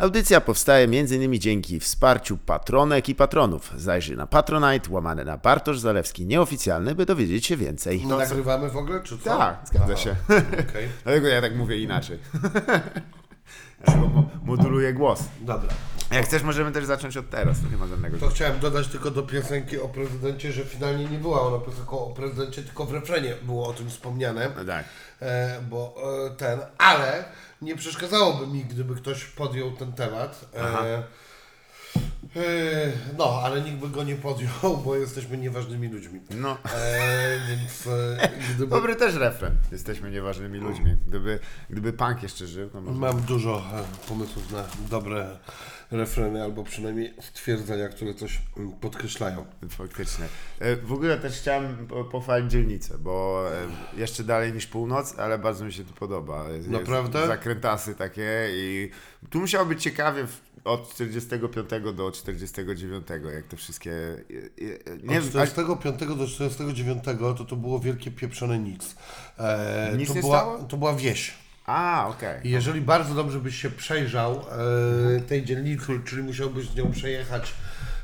Audycja powstaje m.in. dzięki wsparciu patronek i patronów. Zajrzyj na Patronite, łamane na Bartosz Zalewski nieoficjalny, by dowiedzieć się więcej. No, nagrywamy w ogóle, czy co? Tak, zgadza się. Okej, Dlatego ja tak mówię inaczej. Ja moduluję głos. dobra. Jak chcesz, możemy też zacząć od teraz, to nie ma żadnego. To chciałem dodać tylko do piosenki o prezydencie, że finalnie nie była ona piosenką o prezydencie, tylko w refrenie było o tym wspomniane. No tak. E, bo e, ten, ale nie przeszkadzałoby mi, gdyby ktoś podjął ten temat. E, e, no, ale nikt by go nie podjął, bo jesteśmy nieważnymi ludźmi. No. E, więc e, gdyby... Dobry też refren. Jesteśmy nieważnymi ludźmi. Gdyby, gdyby punk jeszcze żył, to może... Mam dużo pomysłów na dobre refreny, albo przynajmniej stwierdzenia, które coś mm, podkreślają. Faktycznie. E, W ogóle też chciałem po- pochwalić dzielnicę, bo e, jeszcze dalej niż północ, ale bardzo mi się tu podoba. Jest, Naprawdę? Zakrętasy takie i tu musiało być ciekawie od 45 do 49, jak to wszystkie... e, Nie, Od wiem, 45 do 49 to to było wielkie pieprzone nic. E, Nic to, nie była, stało? to była wieś. A, okej. I jeżeli bardzo dobrze byś się przejrzał e, tej dzielnicy, czyli musiałbyś z nią przejechać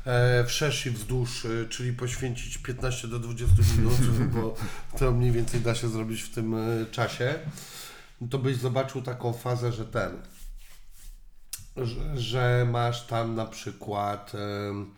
e, wszerz i wzdłuż, e, czyli poświęcić 15 do 20 minut, bo to mniej więcej da się zrobić w tym e, czasie, to byś zobaczył taką fazę, że ten, że, że masz tam na przykład em,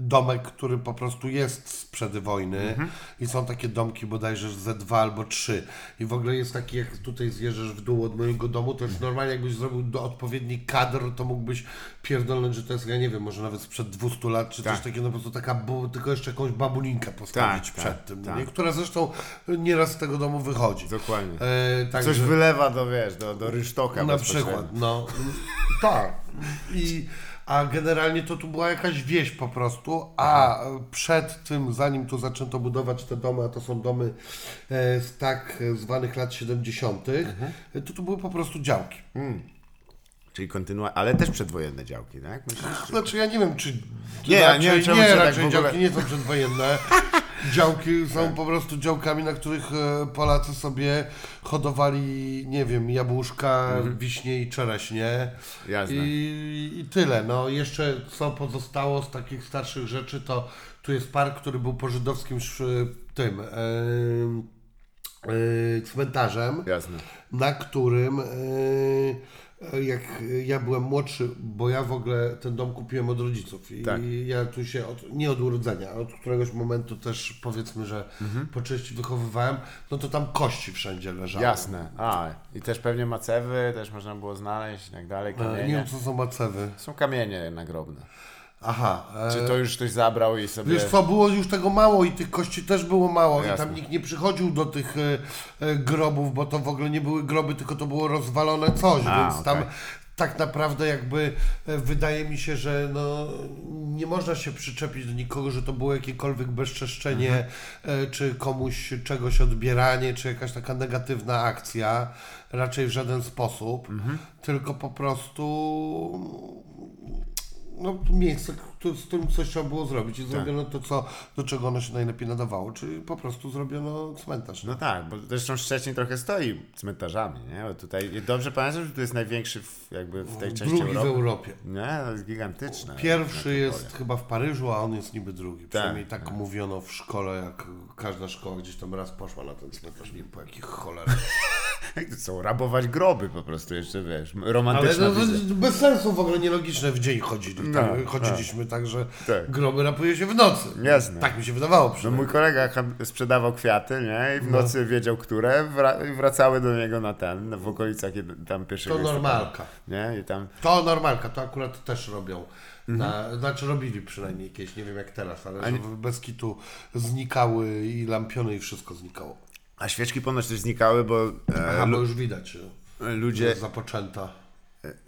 domek, który po prostu jest sprzed wojny i są takie domki bodajże ze dwa albo trzy i w ogóle jest taki, jak tutaj zjeżdżasz w dół od mojego domu, to jest normalnie jakbyś zrobił do odpowiedni kadr, to mógłbyś pierdolnąć, że to jest, ja nie wiem, może nawet sprzed 200 lat, czy Tak. coś takiego, no po prostu taka, bu- tylko jeszcze jakąś babulinkę postawić Tak, przed tak, tym, tak. nie? która zresztą nieraz z tego domu wychodzi. Dokładnie. E, także- Coś wylewa do, wiesz, do, do rynsztoka na przykład, no. tak. I, a generalnie to tu była jakaś wieś po prostu, a przed tym, zanim tu zaczęto budować te domy, a to są domy e, z tak zwanych lat 70., to tu były po prostu działki. Czyli kontynuacja, ale też przedwojenne działki, tak? Myślisz? Znaczy ja nie wiem, czy Nie, ja raczej, nie wiem, czemu nie, się tak raczej ogóle- działki nie są przedwojenne. Działki są po prostu działkami, na których e, Polacy sobie hodowali, nie wiem, jabłuszka, wiśnie i czereśnie. Mhm. Jasne. I, I tyle. No jeszcze co pozostało z takich starszych rzeczy, to tu jest park, który był po żydowskim sz- tym e, e, cmentarzem Jasne. na którym e, jak ja byłem młodszy, bo ja w ogóle ten dom kupiłem od rodziców i Tak. ja tu się od, nie od urodzenia, ale od któregoś momentu też powiedzmy, że Mhm. po części wychowywałem, no to tam kości wszędzie leżały. Jasne. A, i też pewnie macewy też można było znaleźć i tak dalej, E, Nie kamienie. wiem co są macewy. Są kamienie nagrobne. Aha. e, Czy to już ktoś zabrał i sobie... Wiesz co, było już tego mało i tych kości też było mało i tam nikt nie przychodził do tych e, e, grobów, bo to w ogóle nie były groby, tylko to było rozwalone coś, A, więc tam okej. tak naprawdę jakby e, wydaje mi się, że no, nie można się przyczepić do nikogo, że to było jakiekolwiek bezczeszczenie, Mhm. czy komuś czegoś odbieranie, czy jakaś taka negatywna akcja, raczej w żaden sposób, Mhm. tylko po prostu no, miejsce, któ- z którym coś trzeba było zrobić Tak. i zrobiono to, co, do czego ono się najlepiej nadawało, czyli po prostu zrobiono cmentarz. No tak, bo zresztą Szczecin trochę stoi cmentarzami, nie? Bo tutaj, dobrze pamiętam, że tu jest największy w, jakby w tej części Drugi w Europy. Europie. Nie, to jest gigantyczne. Pierwszy jest chyba w Paryżu, a on jest niby drugi. Przynajmniej tak mówiono w szkole, jak każda szkoła gdzieś tam raz poszła na ten cmentarz, nie wiem po jakich cholerach. To są? Rabować groby po prostu jeszcze, wiesz, Ale romantyczna no, to bez sensu w ogóle nielogiczne w dzień chodzili. No, tak, chodziliśmy tak, że Tak. groby rapuje się w nocy. Jasne. Tak mi się wydawało No mój kolega sprzedawał kwiaty, nie? I w No. nocy wiedział, które wracały do niego na ten, w okolicach tam pierwszego To normalka. Nie? I tam... To normalka, to akurat też robią. Mhm. Na, znaczy robili przynajmniej kiedyś, nie wiem jak teraz, ale że bez kitu znikały i lampiony i wszystko znikało. A świeczki ponoć też znikały, bo e, Aha, bo już widać, ludzie... zapoczęta.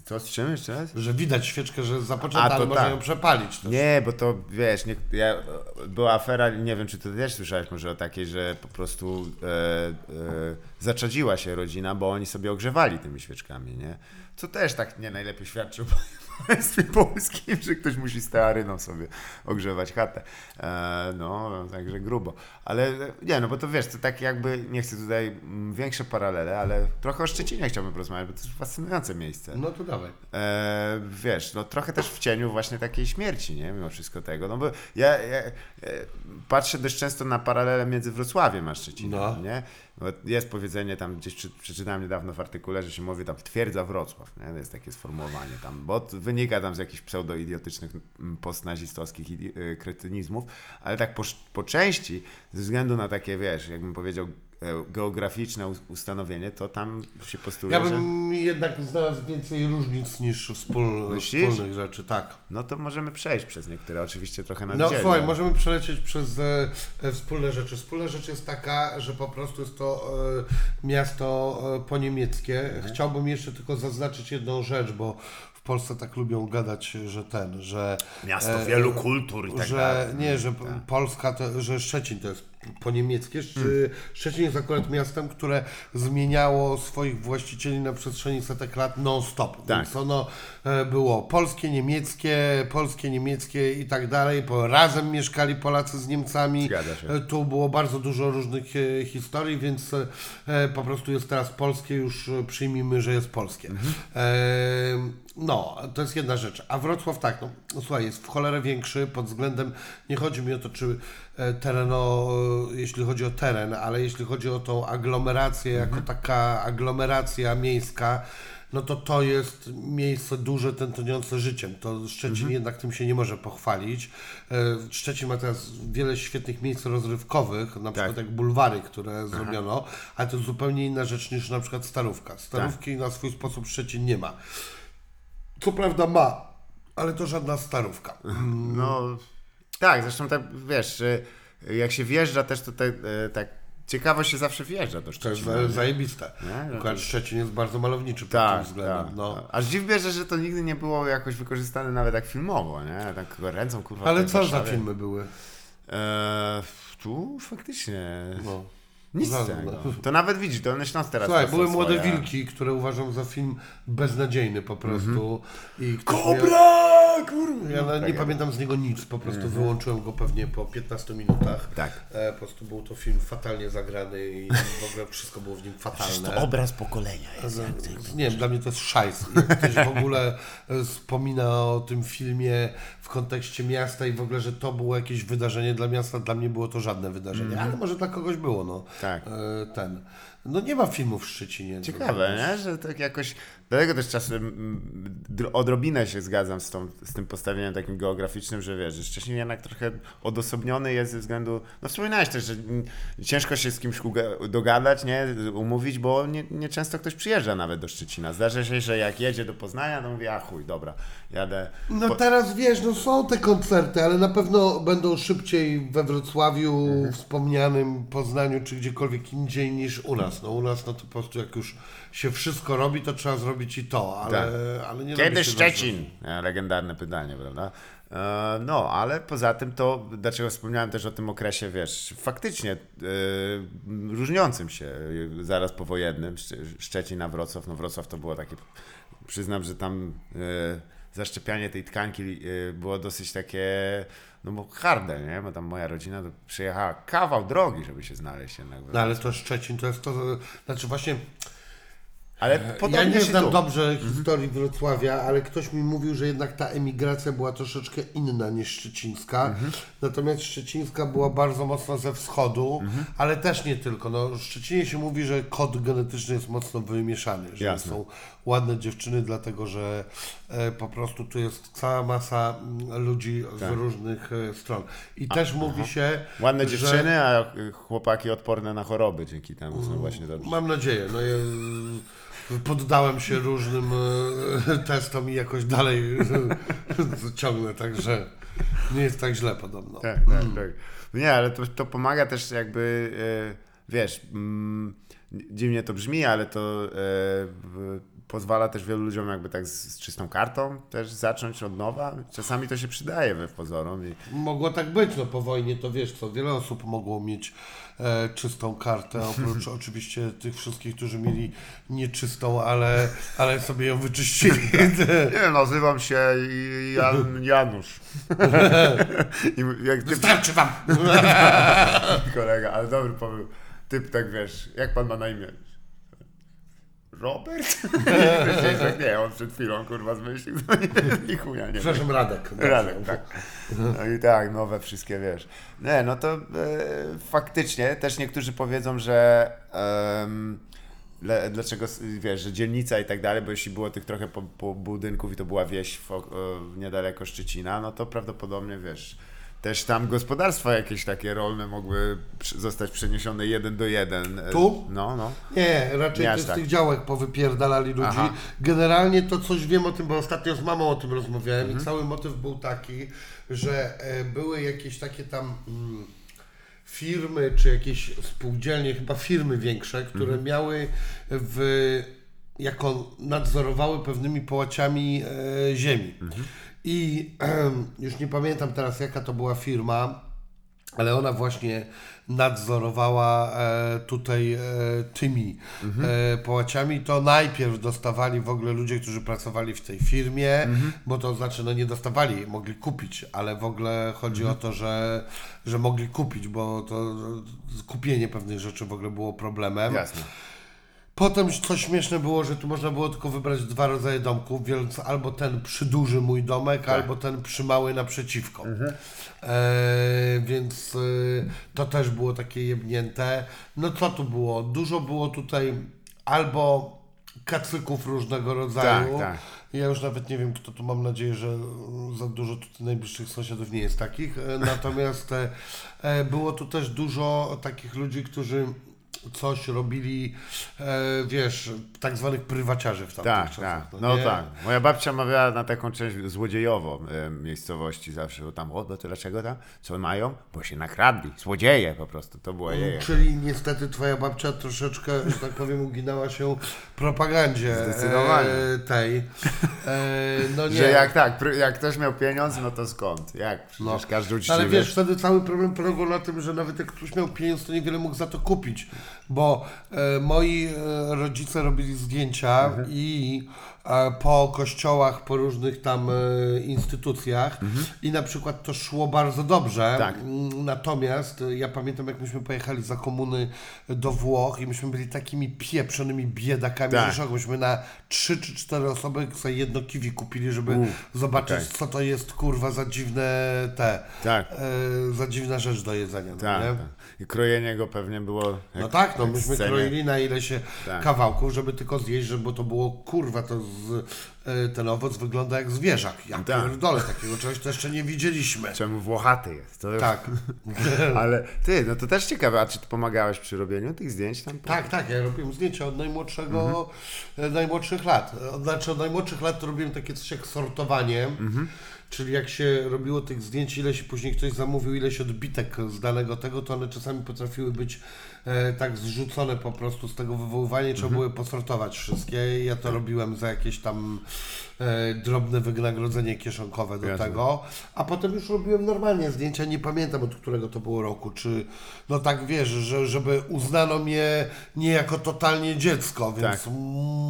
Co, z czym jeszcze raz? Że widać świeczkę, że zapoczęta, ale można tak. ją przepalić też. Nie, bo to wiesz, nie, ja, była afera, nie wiem czy ty też słyszałeś może o takiej, że po prostu e, e, zaczadziła się rodzina, bo oni sobie ogrzewali tymi świeczkami, nie? Co też tak nie najlepiej świadczy o państwie polskim, że ktoś musi stearyną sobie ogrzewać chatę. E, no, także grubo. Ale e, nie, no bo to wiesz, to tak jakby, nie chcę tutaj mm, większe paralele, ale trochę o Szczecinie chciałbym porozmawiać, bo to jest fascynujące miejsce. No to dawaj. E, wiesz, no trochę też w cieniu właśnie takiej śmierci, nie? Mimo wszystko tego. No bo ja, ja e, patrzę dość często na paralele między Wrocławiem a Szczecinem, No. nie? Bo jest powiedzenie tam, gdzieś przeczytałem niedawno w artykule, że się mówi tam twierdza Wrocław, nie? Jest takie sformułowanie tam, bo wynika tam z jakichś pseudo-idiotycznych mm, postnazistowskich y, kretynizmów, ale tak po, po części, ze względu na takie, wiesz, jakbym powiedział, geograficzne us- ustanowienie, to tam się postuluje, Ja że... bym jednak znalazł więcej różnic niż wspól, Myślisz? wspólnych rzeczy, tak. No to możemy przejść przez niektóre, oczywiście trochę na No słuchaj, możemy przelecieć przez e, e, wspólne rzeczy. Wspólna rzecz jest taka, że po prostu jest to e, miasto e, poniemieckie. Mhm. Chciałbym jeszcze tylko zaznaczyć jedną rzecz, bo w Polsce tak lubią gadać, że ten, że... Miasto e, wielu kultur i tak że dalej. nie, że Polska, to, że Szczecin to jest po niemieckie. Hmm. Szczecin jest akurat miastem, które zmieniało swoich właścicieli na przestrzeni setek lat non-stop. Tak. Więc ono e, było polskie, niemieckie, polskie, niemieckie i tak dalej. Razem mieszkali Polacy z Niemcami. E, Tu było bardzo dużo różnych e, historii, więc po prostu jest teraz polskie, już przyjmijmy, że jest polskie. Mhm. E, no, to jest jedna rzecz. A Wrocław tak, no, no słuchaj, jest w cholerę większy pod względem, nie chodzi mi o to, czy tereno, jeśli chodzi o teren, ale jeśli chodzi o tą aglomerację, jako taka aglomeracja miejska, no to to jest miejsce duże, tętniące życiem. To Szczecin jednak tym się nie może pochwalić. E, Szczecin ma teraz wiele świetnych miejsc rozrywkowych, na przykład jak bulwary, które zrobiono, ale to zupełnie inna rzecz niż na przykład Starówka. Starówki na swój sposób Szczecin nie ma. Co prawda ma, ale to żadna Starówka. No tak, zresztą tak, wiesz, że jak się wjeżdża też tutaj, e, tak ciekawo się zawsze wjeżdża do To jest Szczecina. za- nie? zajebiste. No Akurat Szczecin jest bardzo malowniczy pod Tak, tym względem. tak. No. Aż dziw bierze, że to nigdy nie było jakoś wykorzystane nawet tak filmowo, nie? Tak ręcą kurwa. Ale co za filmy były? E, tu faktycznie No. Nic z tego. no. To nawet widzisz, Dolny Śląsk teraz Słuchaj, były Młode swoje- Wilki, które uważam za film beznadziejny po prostu. I ktoś mnie- Kobra! Kurwa! Ja na, nie Tak, pamiętam z niego nic, po prostu wyłączyłem go pewnie po 15 minutach. Tak. E, po prostu był to film fatalnie zagrany i w ogóle wszystko było w nim fatalne. To obraz pokolenia jest. Nie wiem, dla mnie to jest szajs. Jak ktoś w ogóle e, wspomina o tym filmie w kontekście miasta i w ogóle, że to było jakieś wydarzenie dla miasta, dla mnie było to żadne wydarzenie, ale może dla kogoś było, no. Tak. E, Ten. No nie ma filmów w Szczecinie. Ciekawe, nie? Że tak jakoś. Dlatego też czasem mm, dr- odrobinę się zgadzam z, tą, z tym postawieniem takim geograficznym, że wiesz, że Szczecin jednak trochę odosobniony jest ze względu. No wspominałeś też, że ciężko się z kimś dogadać, nie? Umówić, bo nie, nie często ktoś przyjeżdża nawet do Szczecina. Zdarza się, że jak jedzie do Poznania, to mówi, a chuj, dobra, jadę. No Po- teraz wiesz, no są te koncerty, ale na pewno będą szybciej we Wrocławiu, Mhm. wspomnianym Poznaniu, czy gdziekolwiek indziej niż u nas. No u nas no to po prostu jak już się wszystko robi, to trzeba zrobić i to, ale, Tak. ale nie Kiedy Szczecin? E, Legendarne pytanie, prawda? E, No, ale poza tym to, dlaczego wspomniałem też o tym okresie, wiesz, faktycznie e, różniącym się e, zaraz powojennym, Szcze- Szczecin a Wrocław. No Wrocław to było takie, przyznam, że tam e, zaszczepianie tej tkanki było dosyć takie, no bo harde, nie? Bo tam moja rodzina przyjechała kawał drogi, żeby się znaleźć jednak. No ale to Szczecin to jest to, znaczy właśnie Ale ja nie znam tu. dobrze historii Wrocławia, ale ktoś mi mówił, że jednak ta emigracja była troszeczkę inna niż szczecińska. Natomiast szczecińska była bardzo mocno ze wschodu, ale też nie tylko. No, w Szczecinie się mówi, że kod genetyczny jest mocno wymieszany, że Jasne. są ładne dziewczyny, dlatego że e, po prostu tu jest cała masa mm, ludzi z różnych e, stron. I też mówi się, Ładne że... dziewczyny, a y, chłopaki odporne na choroby dzięki temu są właśnie dobrze. Mam nadzieję. No, ja poddałem się różnym e, testom i jakoś dalej ciągnę, także nie jest tak źle podobno. Tak, tak, tak. Nie, ale to, to pomaga też jakby, e, wiesz, mm, dziwnie to brzmi, ale to e, pozwala też wielu ludziom jakby tak z, z czystą kartą też zacząć od nowa. Czasami to się przydaje we pozorom i Mogło tak być, no po wojnie to wiesz co, wiele osób mogło mieć e, czystą kartę, oprócz oczywiście tych wszystkich, którzy mieli nieczystą, ale, ale sobie ją wyczyścili. nie, nazywam się Jan, Janusz. I jak typ, Wystarczy wam! kolega, ale dobry pomysł. Typ tak wiesz, jak pan ma na imię? Robert? Nie, on przed chwilą kurwa zmyślił, to nie, nie chuja, nie. Przepraszam, Radek. Radek, tak. No i tak, nowe wszystkie, wiesz. Nie, no to e, faktycznie też niektórzy powiedzą, że le, dlaczego, wiesz, że dzielnica i tak dalej, bo jeśli było tych trochę po, po budynków i to była wieś w, e, niedaleko Szczecina, no to prawdopodobnie, wiesz, też tam gospodarstwa jakieś takie rolne mogły zostać przeniesione jeden do jeden. E, Tu? No, no. Nie, raczej Nie z tak. tych działek powypierdalali ludzi. Aha. Generalnie to coś wiem o tym, bo ostatnio z mamą o tym rozmawiałem Mhm. i cały motyw był taki, że e, były jakieś takie tam mm, firmy, czy jakieś spółdzielnie, chyba firmy większe, które Mhm. miały w jako nadzorowały pewnymi połaciami e, ziemi. Mhm. I już nie pamiętam teraz jaka to była firma, ale ona właśnie nadzorowała e, tutaj e, tymi e, połaciami, to najpierw dostawali w ogóle ludzie, którzy pracowali w tej firmie, bo to znaczy, no nie dostawali, mogli kupić, ale w ogóle chodzi o to, że, że mogli kupić, bo to kupienie pewnych rzeczy w ogóle było problemem. Jasne. Potem coś śmieszne było, że tu można było tylko wybrać dwa rodzaje domków, więc albo ten przyduży mój domek, albo ten przymały naprzeciwko. E, więc e, to też było takie jebnięte. No co tu było? Dużo było tutaj albo kacyków różnego rodzaju. Tak, tak. Ja już nawet nie wiem, kto tu mam nadzieję, że za dużo tutaj najbliższych sąsiadów nie jest takich. E, Natomiast e, było tu też dużo takich ludzi, którzy coś robili, e, wiesz, tak zwanych prywaciarzy w tamtych Tak, czasach. tak. No nie? tak. Moja babcia mawiała na taką część złodziejową e, miejscowości zawsze, bo tam, o, bo to dlaczego tam? Co mają? Bo się nakradli. Złodzieje po prostu, to była jej. Czyli niestety twoja babcia troszeczkę, że tak powiem, uginała się propagandzie Zdecydowanie. e, tej. E, no nie. Że jak tak, jak ktoś miał pieniądze, no to skąd? Jak? Przecież No. każdy uczciwy. Ale wiesz, wtedy cały problem polegał na tym, że nawet jak ktoś miał pieniądze, to niewiele mógł za to kupić, bo e, moi e, rodzice robili zdjęcia Mhm. i po kościołach, po różnych tam e, instytucjach i na przykład to szło bardzo dobrze. Mhm. Tak. Natomiast e, ja pamiętam, jak myśmy pojechali za komuny do Włoch i myśmy byli takimi pieprzonymi biedakami, Tak. że myśmy na 3 czy 4 osoby sobie jedno kiwi kupili, żeby zobaczyć, okej. co to jest kurwa za dziwne te, Tak. e, za dziwna rzecz do jedzenia. no Tak, tak. I krojenie go pewnie było. jak- No tak, no myśmy scenie. kroili na ile się Tak. kawałków, żeby tylko zjeść, żeby bo to było kurwa, to z, e, ten owoc wygląda jak zwierzak. Ja Tak. pierdolę, takiego czegoś to jeszcze nie widzieliśmy. Czemu Włochaty jest? To... Tak. Ale ty, no to też ciekawe, a czy ty pomagałeś przy robieniu tych zdjęć tam? Tak, tak, ja robiłem zdjęcia od najmłodszego, e, najmłodszych lat. Od, znaczy od najmłodszych lat to robiłem takie coś jak sortowanie, czyli jak się robiło tych zdjęć, ile się później ktoś zamówił, ileś odbitek z danego tego, to one czasami potrafiły być tak zrzucone po prostu z tego wywoływania, trzeba było je posortować wszystkie. Ja to robiłem za jakieś tam e, drobne wynagrodzenie kieszonkowe do Jasne. tego, a potem już robiłem normalnie zdjęcia, nie pamiętam od którego to było roku, czy no tak wiesz, że, żeby uznano mnie nie jako totalnie dziecko, więc Tak.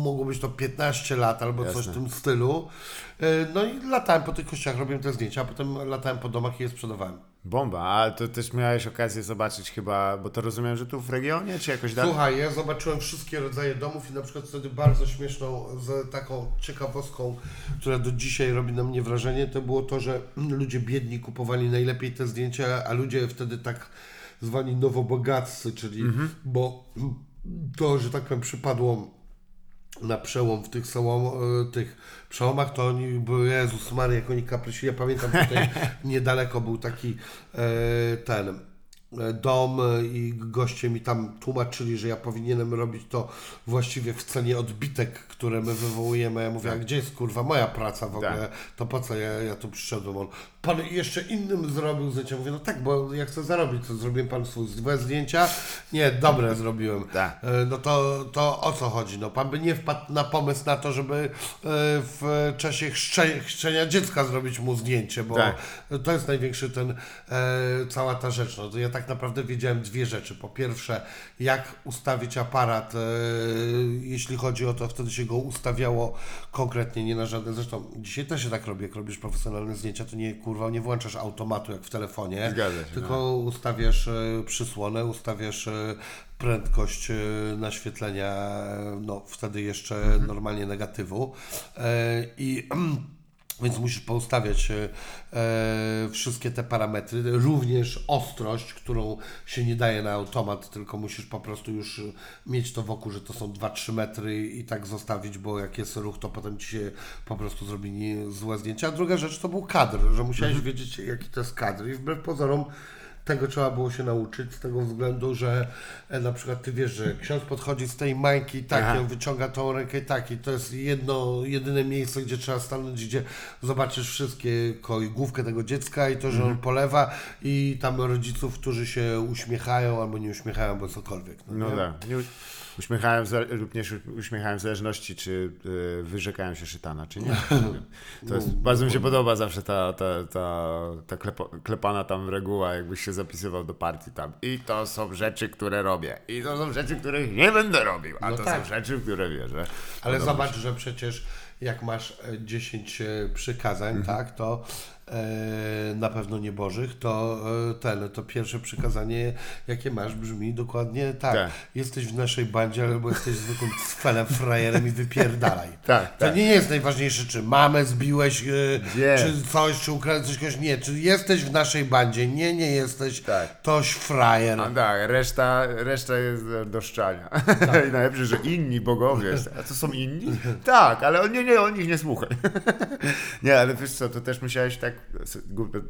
mogło być to 15 lat albo coś w Jasne. tym stylu. E, No i latałem po tych kościach, robiłem te zdjęcia, a potem latałem po domach i je sprzedawałem. Bomba, a to też miałeś okazję zobaczyć chyba, bo to rozumiem, że tu w regionie, czy jakoś dalej? Słuchaj, ja zobaczyłem wszystkie rodzaje domów i na przykład wtedy bardzo śmieszną, z taką ciekawostką, która do dzisiaj robi na mnie wrażenie, to było to, że ludzie biedni kupowali najlepiej te zdjęcia, a ludzie wtedy tak zwani nowobogaccy, czyli bo to, że tak powiem, przypadło na przełom w tych, sołom, e, tych przełomach, to oni były, Jezus Maria, jak oni kaprysili. Ja pamiętam tutaj niedaleko był taki e, ten e, dom i goście mi tam tłumaczyli, że ja powinienem robić to właściwie w cenie odbitek, które my wywołujemy. Ja mówię, a gdzie jest kurwa moja praca w ogóle? To po co ja, ja tu przyszedłem? On, pan jeszcze innym zrobił zdjęcia. Mówię, no tak, bo ja chcę zarobić, to zrobiłem pan złe zdjęcia? Nie, dobre zrobiłem. Tak. E, No to, to o co chodzi? No, pan by nie wpadł na pomysł na to, żeby e, w czasie chrzcze, chrzczenia dziecka zrobić mu zdjęcie, bo Tak. to jest największy ten, e, cała ta rzecz. No, to ja tak naprawdę wiedziałem dwie rzeczy. Po pierwsze, jak ustawić aparat, jeśli chodzi o to, wtedy się go ustawiało konkretnie, nie na żadne. Zresztą dzisiaj też się tak robi, jak robisz profesjonalne zdjęcia, to nie kurwa, nie włączasz automatu jak w telefonie, się, tylko ustawiasz e, przysłonę, ustawiasz e, prędkość e, naświetlenia, no wtedy jeszcze normalnie negatywu. I Więc musisz poustawiać e, e, wszystkie te parametry, również ostrość, którą się nie daje na automat, tylko musisz po prostu już mieć to wokół, że to są 2-3 metry i tak zostawić, bo jak jest ruch, to potem ci się po prostu zrobi złe zdjęcia. A druga rzecz to był kadr, że musiałeś wiedzieć jaki to jest kadr i wbrew pozorom tego trzeba było się nauczyć z tego względu, że e, na przykład ty wiesz, że ksiądz podchodzi z tej mańki tak, Aha. on wyciąga tą rękę tak i to jest jedno, jedyne miejsce, gdzie trzeba stanąć, gdzie zobaczysz wszystkie i główkę tego dziecka i to, że Mhm. on polewa i tam rodziców, którzy się uśmiechają albo nie uśmiechają, bo cokolwiek. No nie? tak. Lub nie uśmiechają w zależności, czy y, wyrzekają się szytana, czy nie. To jest, bardzo mi się podoba zawsze ta, ta, ta, ta klepo, klepana tam reguła, jakbyś się zapisywał do partii tam. I to są rzeczy, które robię. I to są rzeczy, których nie będę robił. A No to tak. są rzeczy, w które wierzę. Ale Podoba zobacz, że przecież jak masz e, 10 e, przykazań, Mhm. tak, to e, na pewno nie bożych, to e, ten, to pierwsze przykazanie, jakie masz, brzmi dokładnie tak. Tak. Jesteś w naszej bandzie, albo jesteś zwykłym cfelem, frajerem i wypierdalaj. Tak, To tak. nie jest najważniejsze, czy mamę zbiłeś, e, Nie. czy coś, czy ukradłeś coś, nie. Czy jesteś w naszej bandzie? Nie, nie jesteś. Tak. Toś frajer. No tak, reszta, reszta jest do- szczania. Tak. I najlepsze, że inni bogowie. A to są inni? Tak, ale on- nie, nie, o nich nie słuchaj. nie, ale wiesz co, to też musiałeś tak, głupio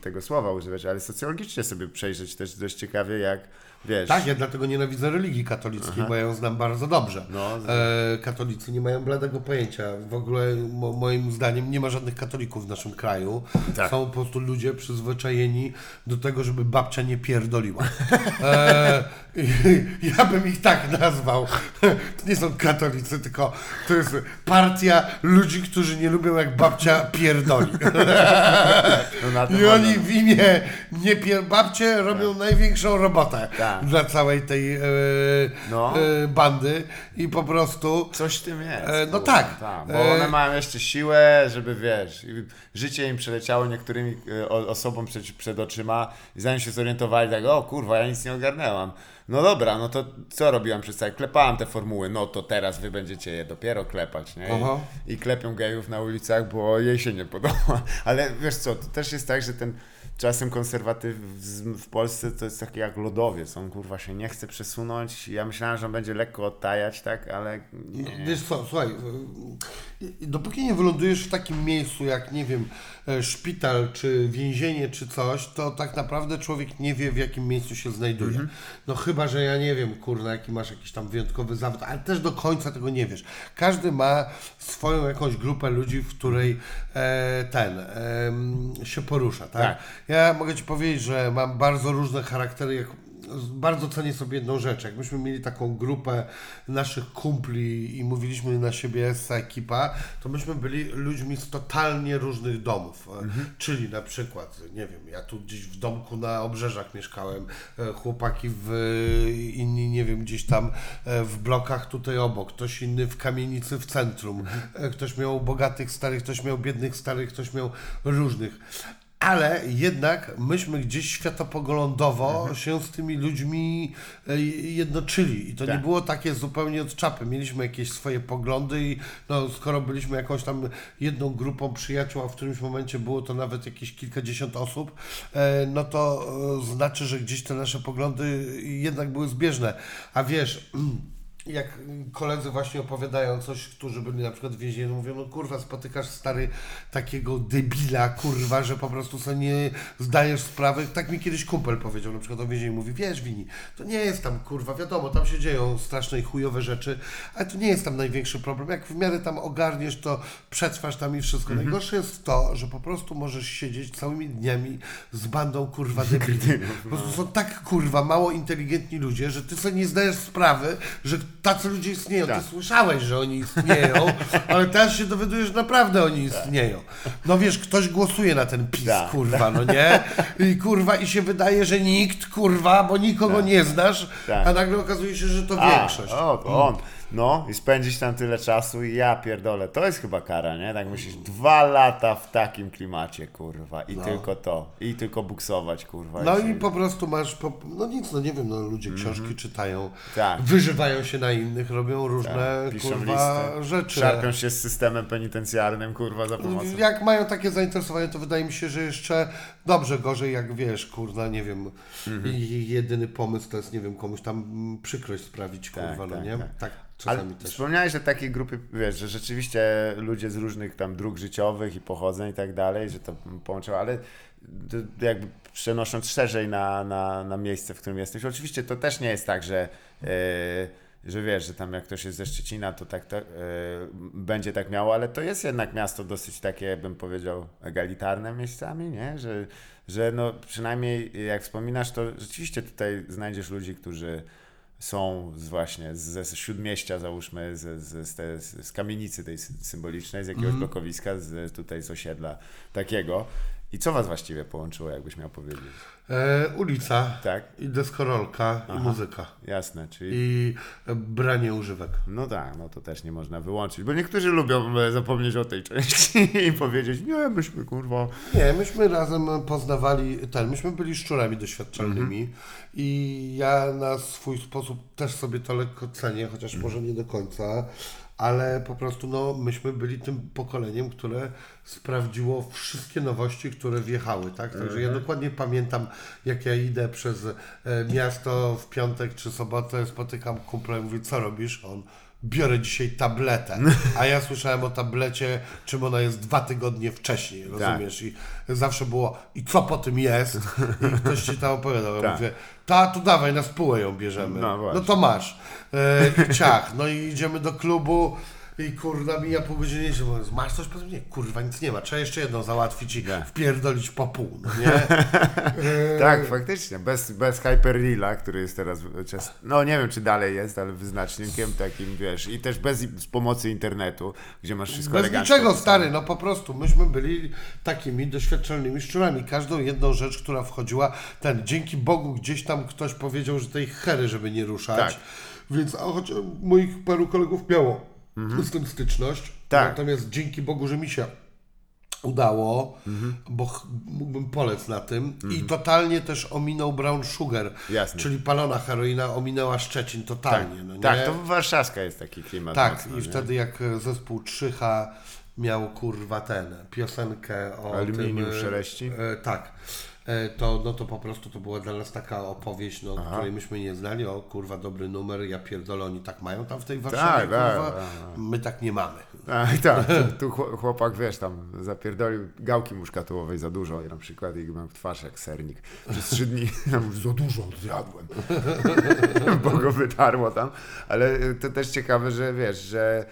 tego słowa używać, ale socjologicznie sobie przejrzeć też dość ciekawie, jak, wiesz... Tak, ja dlatego nienawidzę religii katolickiej, bo ja ją znam bardzo dobrze. No, e, katolicy nie mają bladego pojęcia. W ogóle mo, moim zdaniem nie ma żadnych katolików w naszym kraju. Tak. Są po prostu ludzie przyzwyczajeni do tego, żeby babcia nie pierdoliła. E, ja bym ich tak nazwał. To nie są katolicy, tylko to jest partia ludzi, którzy nie lubią jak babcia pierdoli. no, I oni w imię nie pier... babcie robią największą robotę Tak. Dla całej tej e, No. e, bandy i po prostu Coś w tym jest. E, no kurwa, tak. tak. Bo E, one mają jeszcze siłę, żeby wiesz, i życie im przeleciało niektórymi e, o- osobom przed, przed oczyma i zanim się zorientowali, tak, o kurwa, ja nic nie ogarnęłam. No dobra, no to co robiłam przez cały? Klepałam te formuły, no to teraz wy będziecie je dopiero klepać, nie? I, I klepią gejów na ulicach, bo jej się nie podoba. Ale wiesz co, to też jest tak, że ten czasem konserwatyzm w Polsce to jest taki jak lodowiec. On kurwa się nie chce przesunąć. Ja myślałem, że on będzie lekko odtajać, tak, ale nie. Wiesz co, słuchaj, y, dopóki nie wylądujesz w takim miejscu jak, nie wiem, e, szpital, czy więzienie, czy coś, to tak naprawdę człowiek nie wie, w jakim miejscu się znajduje. No chyba, że ja nie wiem, kurna, jaki masz jakiś tam wyjątkowy zawód, ale też do końca tego nie wiesz. Każdy ma swoją jakąś grupę ludzi, w której e, ten em, się porusza, tak? Tak. Ja mogę Ci powiedzieć, że mam bardzo różne charaktery, jak bardzo cenię sobie jedną rzecz. Jak myśmy mieli taką grupę naszych kumpli i mówiliśmy na siebie essa ekipa, to myśmy byli ludźmi z totalnie różnych domów. E, Czyli na przykład, nie wiem, ja tu gdzieś w domku na obrzeżach mieszkałem, e, chłopaki w inni, nie wiem, gdzieś tam e, w blokach tutaj obok, ktoś inny w kamienicy w centrum, e, ktoś miał bogatych starych, ktoś miał biednych starych, ktoś miał różnych. Ale jednak myśmy gdzieś światopoglądowo się z tymi ludźmi e, jednoczyli. I to nie Tak. było takie zupełnie od czapy. Mieliśmy jakieś swoje poglądy i no, skoro byliśmy jakąś tam jedną grupą przyjaciół, a w którymś momencie było to nawet jakieś kilkadziesiąt osób, e, no to e, znaczy, że gdzieś te nasze poglądy jednak były zbieżne. A wiesz... jak koledzy właśnie opowiadają coś, którzy byli na przykład w więzieniu, mówią, no kurwa, spotykasz stary takiego debila, kurwa, że po prostu sobie nie zdajesz sprawy. Tak mi kiedyś kumpel powiedział, na przykład o więzieniu, mówi, wiesz Wini, to nie jest tam, kurwa, wiadomo, tam się dzieją straszne i chujowe rzeczy, ale to nie jest tam największy problem. Jak w miarę tam ogarniesz, to przetrwasz tam i wszystko. Najgorsze jest to, że po prostu możesz siedzieć całymi dniami z bandą, kurwa, debili. Po prostu są tak, kurwa, mało inteligentni ludzie, że ty sobie nie zdajesz sprawy, że tacy ludzie istnieją. Tak. Ty słyszałeś, że oni istnieją, ale teraz się dowiadujesz, że naprawdę oni istnieją. No wiesz, ktoś głosuje na ten PiS, Tak, kurwa, no nie? I kurwa, i się wydaje, że nikt, kurwa, bo nikogo nie znasz, Tak. a nagle okazuje się, że to A, większość. o, on. No i spędzić tam tyle czasu i ja pierdolę, to jest chyba kara, nie? Tak myślisz, dwa lata w takim klimacie, kurwa, i tylko to, i tylko buksować, kurwa. No się- i po prostu masz, po, no nic, no nie wiem, no ludzie książki czytają, Tak. wyżywają się na innych, robią różne, piszą kurwa, listy, rzeczy. szarpią się z systemem penitencjarnym, kurwa, za pomocą. Jak mają takie zainteresowanie, to wydaje mi się, że jeszcze dobrze, gorzej, jak wiesz, kurwa, nie wiem, Mhm. jedyny pomysł to jest, nie wiem, komuś tam przykrość sprawić, kurwa, no tak, nie? tak. Tak, Ale czasami też. wspomniałeś o takiej grupie, wiesz, że rzeczywiście ludzie z różnych tam dróg życiowych i pochodzeń i tak dalej, że to połączyło, ale jakby przenosząc szerzej na, na, na miejsce, w którym jesteś, oczywiście to też nie jest tak, że, e, że wiesz, że tam jak ktoś jest ze Szczecina, to tak to, e, będzie tak miało, ale to jest jednak miasto dosyć takie, bym powiedział, egalitarne miejscami, nie? Że, że no przynajmniej jak wspominasz, to rzeczywiście tutaj znajdziesz ludzi, którzy są z właśnie ze z śródmieścia, załóżmy, z, z, z, te, z, kamienicy tej sy- symbolicznej, z jakiegoś Mhm. blokowiska, z, tutaj z osiedla takiego. I co was właściwie połączyło, jakbyś miał powiedzieć? E, ulica, Tak, i deskorolka, i muzyka, jasne, czyli... i branie używek. No tak, no to też nie można wyłączyć, bo niektórzy lubią e, zapomnieć o tej części i powiedzieć, nie, myśmy kurwa... Nie, myśmy razem poznawali ten, myśmy byli szczurami doświadczalnymi Mhm. i ja na swój sposób też sobie to lekko cenię, chociaż Mhm. może nie do końca, ale po prostu no, myśmy byli tym pokoleniem, które sprawdziło wszystkie nowości, które wjechały, tak? Także ja Mhm. dokładnie pamiętam, jak ja idę przez e, miasto w piątek czy sobotę, spotykam kumpla i mówię, co robisz? On biorę dzisiaj tabletę. A ja słyszałem o tablecie, czym ona jest dwa tygodnie wcześniej, Tak. rozumiesz? I zawsze było, i co po tym jest? I ktoś ci tam opowiadał. Ja Tak. mówię, ta, to dawaj, na spółę ją bierzemy. No. No to masz. E, I ciach. No i idziemy do klubu. I kurwa mija pół godziny, się mówi, masz coś? Nie, kurwa, nic nie ma, trzeba jeszcze jedną załatwić i Tak. wpierdolić po pół, no nie? Tak, faktycznie, bez, bez Hyperreala, który jest teraz, no nie wiem czy dalej jest, ale wyznacznikiem takim, wiesz, i też bez z pomocy internetu, gdzie masz wszystko Bez niczego, stary, no po prostu. Myśmy byli takimi doświadczalnymi szczurami. Każdą jedną rzecz, która wchodziła, ten, dzięki Bogu gdzieś tam ktoś powiedział, że tej hery, żeby nie ruszać. Tak. Więc, a choć moich paru kolegów miało z tym styczność. Mhm. Tak. Natomiast dzięki Bogu, że mi się udało, Mhm. bo mógłbym polec na tym i totalnie też ominął Brown Sugar, Jasne. czyli palona heroina ominęła Szczecin totalnie. no nie? Tak, to warszawska jest taki klimat. Tak, mocno, i nie? wtedy jak e, zespół Trzycha miał kurwa ten, piosenkę o Aluminium tym, e, szeleści? E, tak. E, to, no to po prostu to była dla nas taka opowieść, no, której myśmy nie znali, o kurwa dobry numer, ja pierdolę, oni tak mają tam w tej Warszawie, Tak, tak, kurwa, tak, my tak nie mamy. Tak, tak, tu- tu chło- chłopak, wiesz, tam zapierdolił gałki muszkatułowej za dużo na przykład i miał twarz jak sernik. Przez trzy dni za dużo zjadłem, bo go wytarło tam. Ale to też ciekawe, że wiesz, że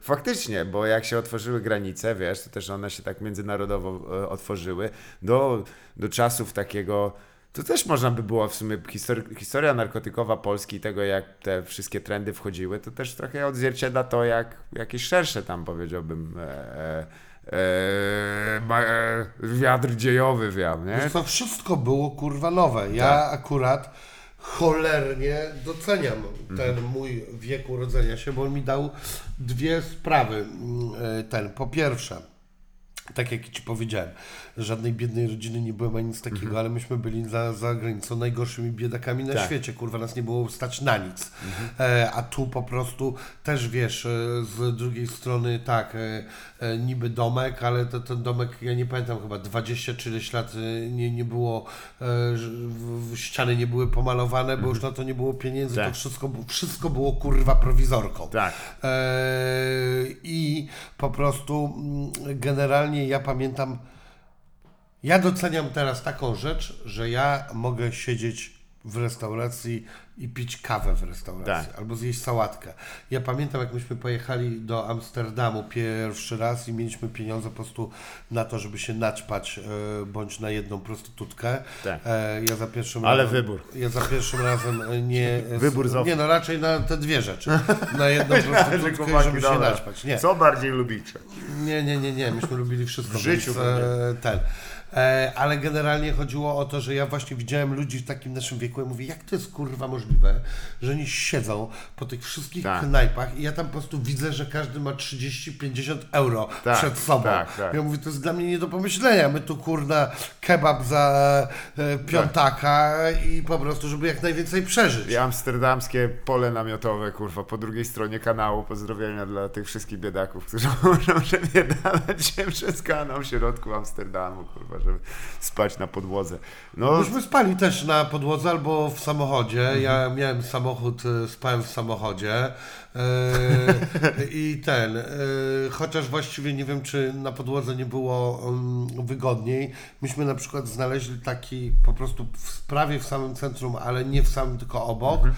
faktycznie, bo jak się otworzyły granice, wiesz, to też one się tak międzynarodowo y, otworzyły do, do czasów takiego to też można by było w sumie histori- historia narkotykowa Polski i tego, jak te wszystkie trendy wchodziły, to też trochę odzwierciedla to, jak jakieś szersze tam powiedziałbym e, e, e, e, wiatr dziejowy wiał, nie? Co, wszystko było kurwa nowe. Ja Tak. akurat cholernie doceniam Mhm. ten mój wiek urodzenia się, bo on mi dał dwie sprawy. Mm, e, Ten, po pierwsze, tak jak ci powiedziałem, żadnej biednej rodziny nie byłem ani nic takiego, ale myśmy byli za, za granicą najgorszymi biedakami na Mhm. Tak. świecie. Kurwa, nas nie było stać na nic. E, a tu po prostu też wiesz, e, z drugiej strony tak, e, e, niby domek, ale to, ten domek, ja nie pamiętam, chyba 20 czy ileś lat e, nie, nie było, e, ściany nie były pomalowane, bo już na to nie było pieniędzy, Tak. to wszystko, wszystko było kurwa prowizorką. Tak. I po prostu mm, generalnie ja pamiętam, ja doceniam teraz taką rzecz, że ja mogę siedzieć w restauracji i pić kawę w restauracji, Tak. albo zjeść sałatkę. Ja pamiętam, jak myśmy pojechali do Amsterdamu pierwszy raz i mieliśmy pieniądze po prostu na to, żeby się naćpać e, bądź na jedną prostytutkę. Tak. E, ja za pierwszym Ale razem, wybór. Ja za pierwszym razem e, nie... Wybór z Nie, no raczej na te dwie rzeczy. Na jedną prostytutkę i żeby się naćpać. Nie. Co bardziej lubicie? Nie, nie, nie, nie. Myśmy lubili wszystko. W życiu więc, e, ten. E, ale generalnie chodziło o to, że ja właśnie widziałem ludzi w takim naszym wieku i mówię, jak to jest kurwa możliwe, że oni siedzą po tych wszystkich Tak. knajpach i ja tam po prostu widzę, że każdy ma 30-50 euro Tak, przed sobą. tak, tak. Ja mówię, to jest dla mnie nie do pomyślenia. My tu kurna kebab za e, piątaka i po prostu, żeby jak najwięcej przeżyć. I amsterdamskie pole namiotowe, kurwa, po drugiej stronie kanału. Pozdrowienia dla tych wszystkich biedaków, którzy muszą przebiedalać się przez kanał w środku Amsterdamu, kurwa, żeby spać na podłodze. No, Myśmy spali też na podłodze albo w samochodzie. Mhm. Ja miałem samochód, e, spałem w samochodzie. E, I ten, e, chociaż właściwie nie wiem, czy na podłodze nie było mm, wygodniej. Myśmy na przykład znaleźli taki po prostu w prawie w samym centrum, ale nie w samym, tylko obok, Mhm.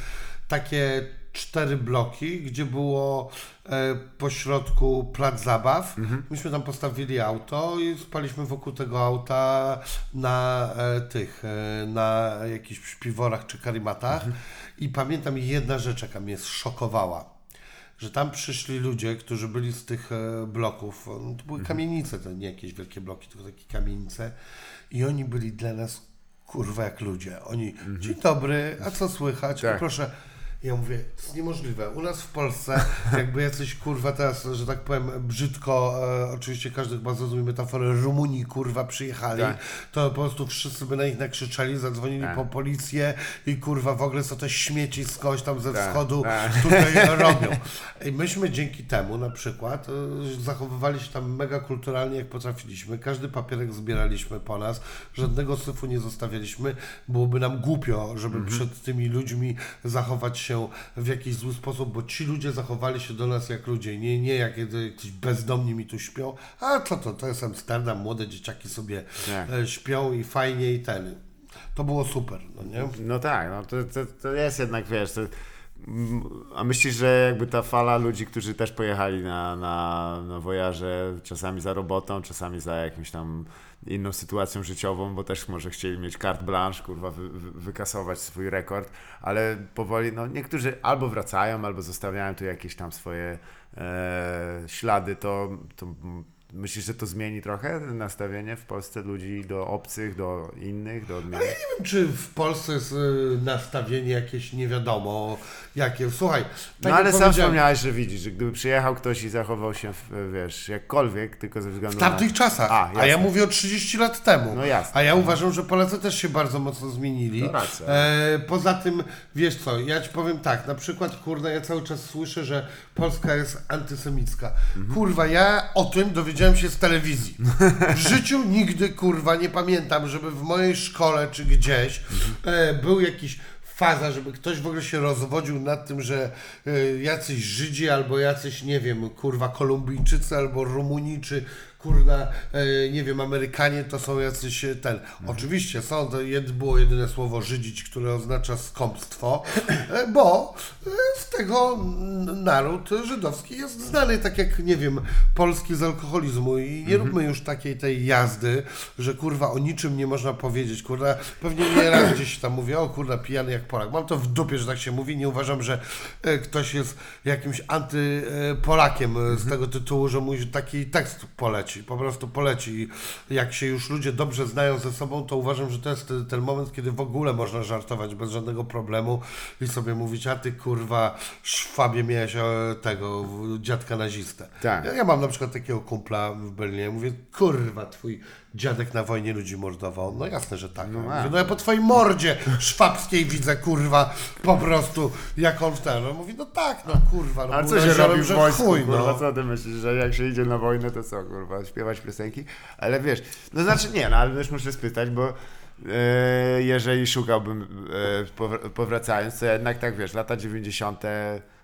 takie cztery bloki, gdzie było e, po środku plac zabaw. Mhm. Myśmy tam postawili auto i spaliśmy wokół tego auta na e, tych, e, na jakichś śpiworach czy karimatach. I pamiętam jedna rzecz, jaka mnie szokowała. Że tam przyszli ludzie, którzy byli z tych e, bloków. No, to były kamienice, to nie jakieś wielkie bloki, tylko takie kamienice. I oni byli dla nas kurwa jak ludzie. Oni, dzień dobry, a co słychać? Tak. Proszę. Ja mówię, to jest niemożliwe. U nas w Polsce, jakby jacyś kurwa teraz, że tak powiem, brzydko, e, oczywiście każdy chyba zrozumie metaforę, Rumunii kurwa przyjechali, Tak. to po prostu wszyscy by na nich nakrzyczeli, zadzwonili Tak. po policję i kurwa w ogóle co te śmieci skądś tam ze Tak, wschodu tak. tutaj robią. I myśmy dzięki temu na przykład e, zachowywali się tam mega kulturalnie jak potrafiliśmy. Każdy papierek zbieraliśmy po nas, żadnego syfu nie zostawialiśmy. Byłoby nam głupio, żeby Mhm. przed tymi ludźmi zachować się w jakiś zły sposób, bo ci ludzie zachowali się do nas jak ludzie, nie, nie jak jakiś bezdomni mi tu śpią. A co to, to jest Amsterdam, młode dzieciaki sobie Tak. e, śpią i fajnie i ten. To było super, no nie? No tak, no to, to, to jest jednak, wiesz, to, a myślisz, że jakby ta fala ludzi, którzy też pojechali na, na, na wojaże, czasami za robotą, czasami za jakimś tam inną sytuacją życiową, bo też może chcieli mieć carte blanche, kurwa, wy, wy, wykasować swój rekord, ale powoli, no niektórzy albo wracają, albo zostawiają tu jakieś tam swoje e, ślady, to, to myślisz, że to zmieni trochę nastawienie w Polsce ludzi do obcych, do innych, do odmiennych? Nie wiem, czy w Polsce jest y, nastawienie jakieś nie wiadomo jakie. Słuchaj, tak No ale sam wspomniałeś, że widzisz, że gdyby przyjechał ktoś i zachował się, wiesz, jakkolwiek, tylko ze względu w tamtych na... czasach, A, a, ja mówię o 30 lat temu. No jasne. A ja uważam, że Polacy też się bardzo mocno zmienili. To racja. E, poza tym, wiesz co, ja ci powiem tak, na przykład, kurna, ja cały czas słyszę, że Polska jest antysemicka. Mhm. Kurwa, ja o tym dowiedziałem się z telewizji. W życiu nigdy, kurwa, nie pamiętam, żeby w mojej szkole czy gdzieś e, był jakiś faza, żeby ktoś w ogóle się rozwodził nad tym, że y, jacyś Żydzi albo jacyś, nie wiem, kurwa Kolumbijczycy albo Rumuni czy kurna, y, nie wiem, Amerykanie to są jacyś y, ten. Oczywiście są, to jed, było jedyne słowo żydzić, które oznacza skąpstwo, y, bo z tego naród żydowski jest znany, tak jak, nie wiem, polski z alkoholizmu. I nie róbmy już takiej tej jazdy, że kurwa o niczym nie można powiedzieć, kurwa, pewnie nie raz gdzieś tam mówię, o kurwa, pijany jak Polak. Mam to w dupie, że tak się mówi, nie uważam, że e, ktoś jest jakimś antypolakiem e, z tego tytułu, że mu taki tekst poleci, po prostu poleci. I Jak się już ludzie dobrze znają ze sobą, to uważam, że to jest te- ten moment, kiedy w ogóle można żartować bez żadnego problemu i sobie mówić, a ty kurwa, szwabie miałeś e, tego, dziadka nazistę. Tak. Ja, ja mam na przykład takiego kumpla w Berlinie, mówię, kurwa, twój dziadek na wojnie ludzi mordował. No jasne, że tak. No, mówię, no ja po twojej mordzie szwabskiej widzę, kurwa, po prostu, jak on w ten. No mówi, no tak, no kurwa, no A co się robi w wojsku, chuj, kurwa, no. co ty myślisz, że jak się idzie na wojnę, to co, kurwa, śpiewać piosenki? Ale wiesz, no znaczy nie, no ale też muszę spytać, bo e, jeżeli szukałbym, e, powr- powracając, to jednak tak, wiesz, lata 90.,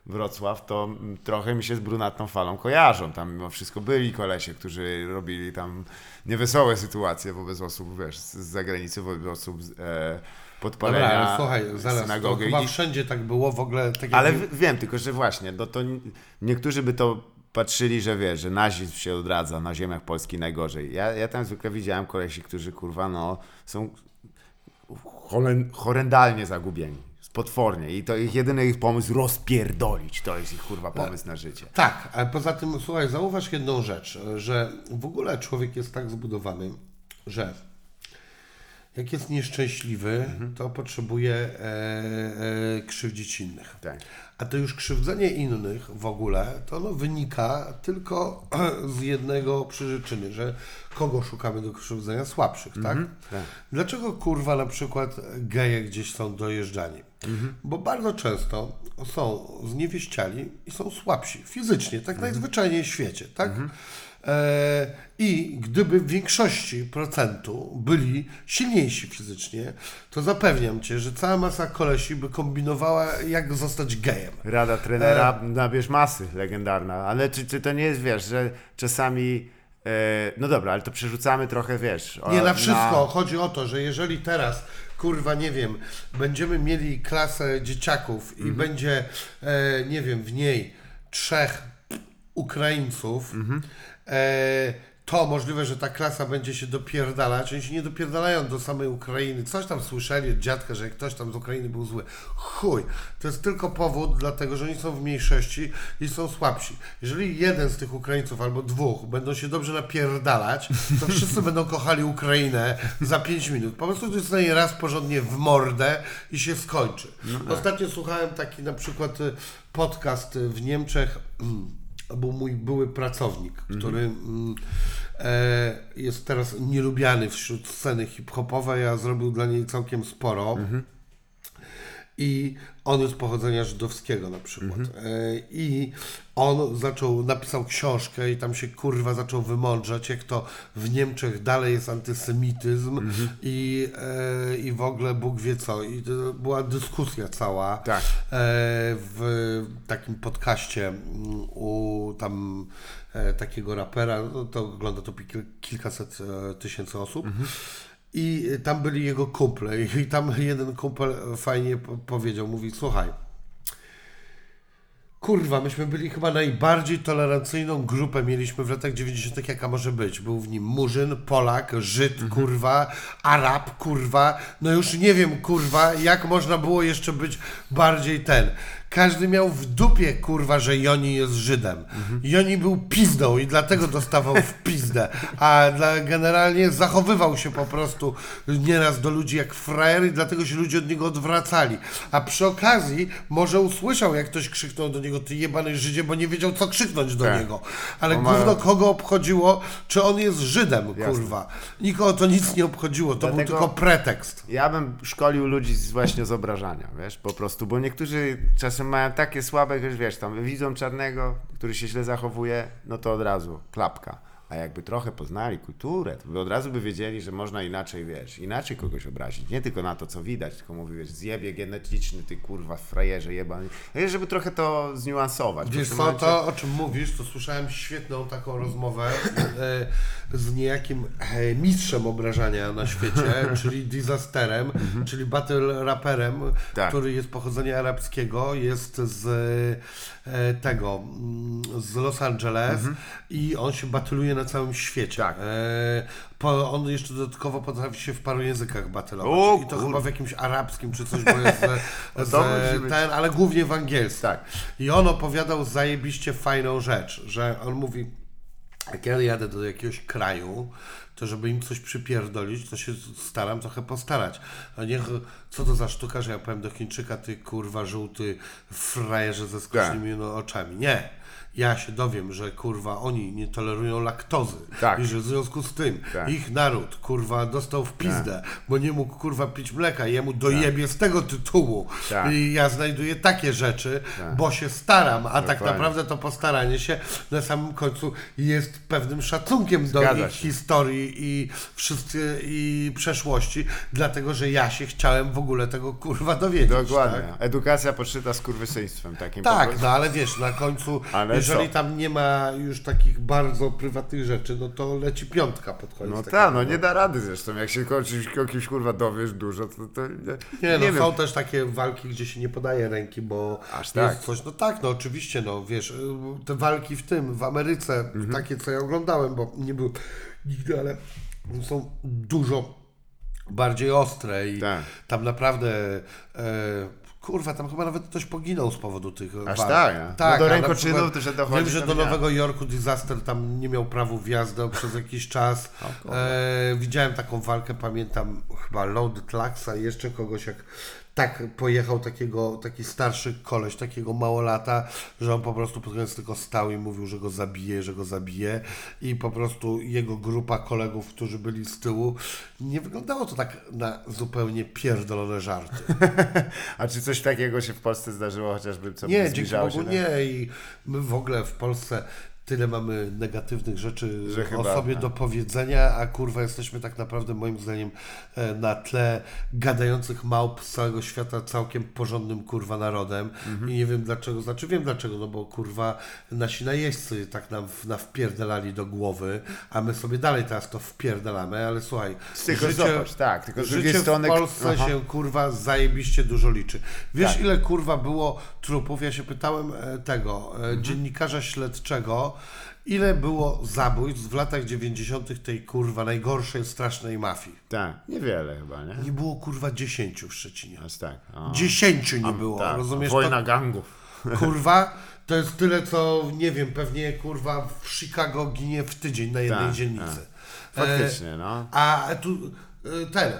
Wrocław, to trochę mi się z brunatną falą kojarzą. Tam mimo wszystko byli kolesie, którzy robili tam niewesołe sytuacje wobec osób, wiesz, z zagranicy, wobec osób e, podpalenia Dobra, ale słuchaj, zaraz, to synagogi. chyba I- wszędzie tak było w ogóle. Tak ale wiem, tylko że właśnie, no to niektórzy by to patrzyli, że wiesz, że nazizm się odradza na ziemiach Polski najgorzej. Ja, ja tam zwykle widziałem kolesi, którzy kurwa, no, są horrendalnie zagubieni. Potwornie. I to ich jedyny ich pomysł rozpierdolić. To jest ich kurwa pomysł na życie. Tak, ale poza tym, słuchaj, zauważ jedną rzecz, że w ogóle człowiek jest tak zbudowany, że jak jest nieszczęśliwy, to potrzebuje e, e, krzywdzić innych. Tak. A to już krzywdzenie innych w ogóle, to ono wynika tylko z jednego przyczyny, że kogo szukamy do krzywdzenia? Słabszych, tak? tak. Dlaczego kurwa na przykład geje gdzieś są dojeżdżani? Bo bardzo często są zniewieściali i są słabsi fizycznie, tak najzwyczajniej w świecie, tak? E, I gdyby w większości procentu byli silniejsi fizycznie, to zapewniam cię, że cała masa kolesi by kombinowała, jak zostać gejem. Rada trenera, nabierz masy, legendarna. Ale czy, czy to nie jest, wiesz, że czasami... E, no dobra, ale to przerzucamy trochę, wiesz... o- Nie na wszystko. Chodzi o to, że jeżeli teraz, kurwa, nie wiem, będziemy mieli klasę dzieciaków i będzie, e, nie wiem, w niej trzech Ukraińców, e, to możliwe, że ta klasa będzie się dopierdalać. Oni się nie dopierdalają do samej Ukrainy. Coś tam słyszeli od dziadka, że ktoś tam z Ukrainy był zły. Chuj. To jest tylko powód, dlatego że oni są w mniejszości i są słabsi. Jeżeli jeden z tych Ukraińców albo dwóch będą się dobrze napierdalać, to wszyscy będą kochali Ukrainę za 5 minut. Po prostu dostanie raz porządnie w mordę i się skończy. Ostatnio słuchałem taki na przykład y, podcast y, w Niemczech. mm, był mój były pracownik, który mm, e, jest teraz nielubiany wśród sceny hip-hopowej, a zrobił dla niej całkiem sporo. I on jest pochodzenia żydowskiego na przykład. E, I on zaczął, napisał książkę i tam się kurwa zaczął wymądrzać, jak to w Niemczech dalej jest antysemityzm i, e, i w ogóle Bóg wie co. I to była dyskusja cała Tak. e, w takim podcaście mm, u tam e, takiego rapera, no to ogląda to kil- kilkaset tysięcy osób. I tam byli jego kumple i tam jeden kumpel fajnie po- powiedział, mówi, słuchaj, Kurwa, myśmy byli chyba najbardziej tolerancyjną grupę mieliśmy w latach 90., jaka może być. Był w nim Murzyn, Polak, Żyd, kurwa, Arab, kurwa. No już nie wiem, kurwa, jak można było jeszcze być bardziej ten. Każdy miał w dupie, kurwa, że Joni jest Żydem. Joni był pizdą i dlatego dostawał w pizdę. A dla, generalnie zachowywał się po prostu nieraz do ludzi jak frajer i dlatego się ludzie od niego odwracali. A przy okazji może usłyszał, jak ktoś krzyknął do niego, ty jebany Żydzie, bo nie wiedział, co krzyknąć do Tak. niego. Ale ma- gówno kogo obchodziło, czy on jest Żydem, kurwa. Nikogo to nic nie obchodziło, to był Dlatego- tylko pretekst. Ja bym szkolił ludzi z właśnie z obrażania, wiesz, po prostu, bo niektórzy czasem mają takie słabe, że wiesz, tam widzą czarnego, który się źle zachowuje, no to od razu klapka. A jakby trochę poznali kulturę, to by od razu by wiedzieli, że można inaczej, wiesz, inaczej kogoś obrazić. Nie tylko na to, co widać, tylko mówi, wiesz, zjebie genetyczny, ty kurwa frajerze jebany. No Żeby trochę to zniuansować. Wiesz co, momencie- to o czym mówisz, to słyszałem świetną taką rozmowę e, z niejakim e, mistrzem obrażania na świecie, czyli disasterem, czyli battle raperem, Tak. który jest pochodzenia arabskiego, jest z e, tego, mm, z Los Angeles i on się batyluje na całym świecie. Tak. E, po, on jeszcze dodatkowo potrafi się w paru językach batylować. O, I to kur- chyba w jakimś arabskim czy coś, bo jest ze, musi być- ten, ale głównie w angielskim. Tak. I on opowiadał zajebiście fajną rzecz, że on mówi, jak ja jadę do jakiegoś kraju, to żeby im coś przypierdolić, to się staram trochę postarać. A niech, co to za sztuka, że ja powiem do Chińczyka, ty kurwa żółty frajerze ze skocznymi no, oczami. Nie. Ja się dowiem, że kurwa oni nie tolerują laktozy Tak. i że w związku z tym Tak. ich naród kurwa dostał w pizdę, bo nie mógł kurwa pić mleka, jemu dojebie z tego tytułu Tak. i ja znajduję takie rzeczy, bo się staram, a tak naprawdę to postaranie się na samym końcu jest pewnym szacunkiem do Zgadza ich się. historii i wszyscy i przeszłości, dlatego że ja się chciałem w ogóle tego kurwa dowiedzieć. Dokładnie. Tak? Edukacja podszyta skurwysyństwem takim po Tak, no ale wiesz, na końcu, Ale jeżeli co? tam nie ma już takich bardzo prywatnych rzeczy, no to leci piątka pod koniec. No tak, no nie da rady zresztą. Jak się o czymś, o kimś kurwa dowiesz dużo, to, to nie, Nie, no wiem. są też takie walki, gdzie się nie podaje ręki, bo Aż jest tak. coś. No tak, no oczywiście, no wiesz, y, te walki w tym, w Ameryce, Mhm. takie co ja oglądałem, bo nie był nigdy, ale są dużo bardziej ostre i Tak. tam naprawdę. E, Kurwa, tam chyba nawet ktoś poginął z powodu tych Aż walk. tak, a? No do rękoczynów że dochodzi, Wiem, że do. Nowego Jorku Disaster tam nie miał prawa wjazdu przez jakiś czas. E, widziałem taką walkę, pamiętam chyba Loaded Laxa i jeszcze kogoś jak tak pojechał takiego, taki starszy koleś, takiego małolata, że on po prostu pod koniec tylko stał i mówił, że go zabije, że go zabije i po prostu jego grupa kolegów, którzy byli z tyłu, nie wyglądało to tak na zupełnie pierdolone żarty. A czy coś takiego się w Polsce zdarzyło, chociażby co Nie, dzięki Bogu nie i my w ogóle w Polsce tyle mamy negatywnych rzeczy Że o chyba, sobie tak. do powiedzenia, a kurwa jesteśmy tak naprawdę moim zdaniem e, na tle gadających małp z całego świata całkiem porządnym kurwa narodem Mhm. i nie wiem dlaczego, znaczy wiem dlaczego, no bo kurwa nasi najeźdźcy tak nam w- nawpierdalali do głowy, a my sobie dalej teraz to wpierdalamy, ale słuchaj, Tylko zobacz, tak, tylko z drugiej życie strony- w Polsce Aha. się kurwa zajebiście dużo liczy. Wiesz Tak. ile kurwa było trupów? Ja się pytałem e, tego e, Mhm. dziennikarza śledczego, ile było zabójstw w latach 90. tej kurwa najgorszej, strasznej mafii. Tak, niewiele chyba, nie? Nie było kurwa 10 w Szczecinie. Aż tak. O, 10 nie było, tak. rozumiesz? Wojna To, gangów. kurwa, to jest tyle co, nie wiem, pewnie kurwa w Chicago ginie w tydzień na jednej Tak, dzielnicy. Faktycznie, no. A tu y, ten, y,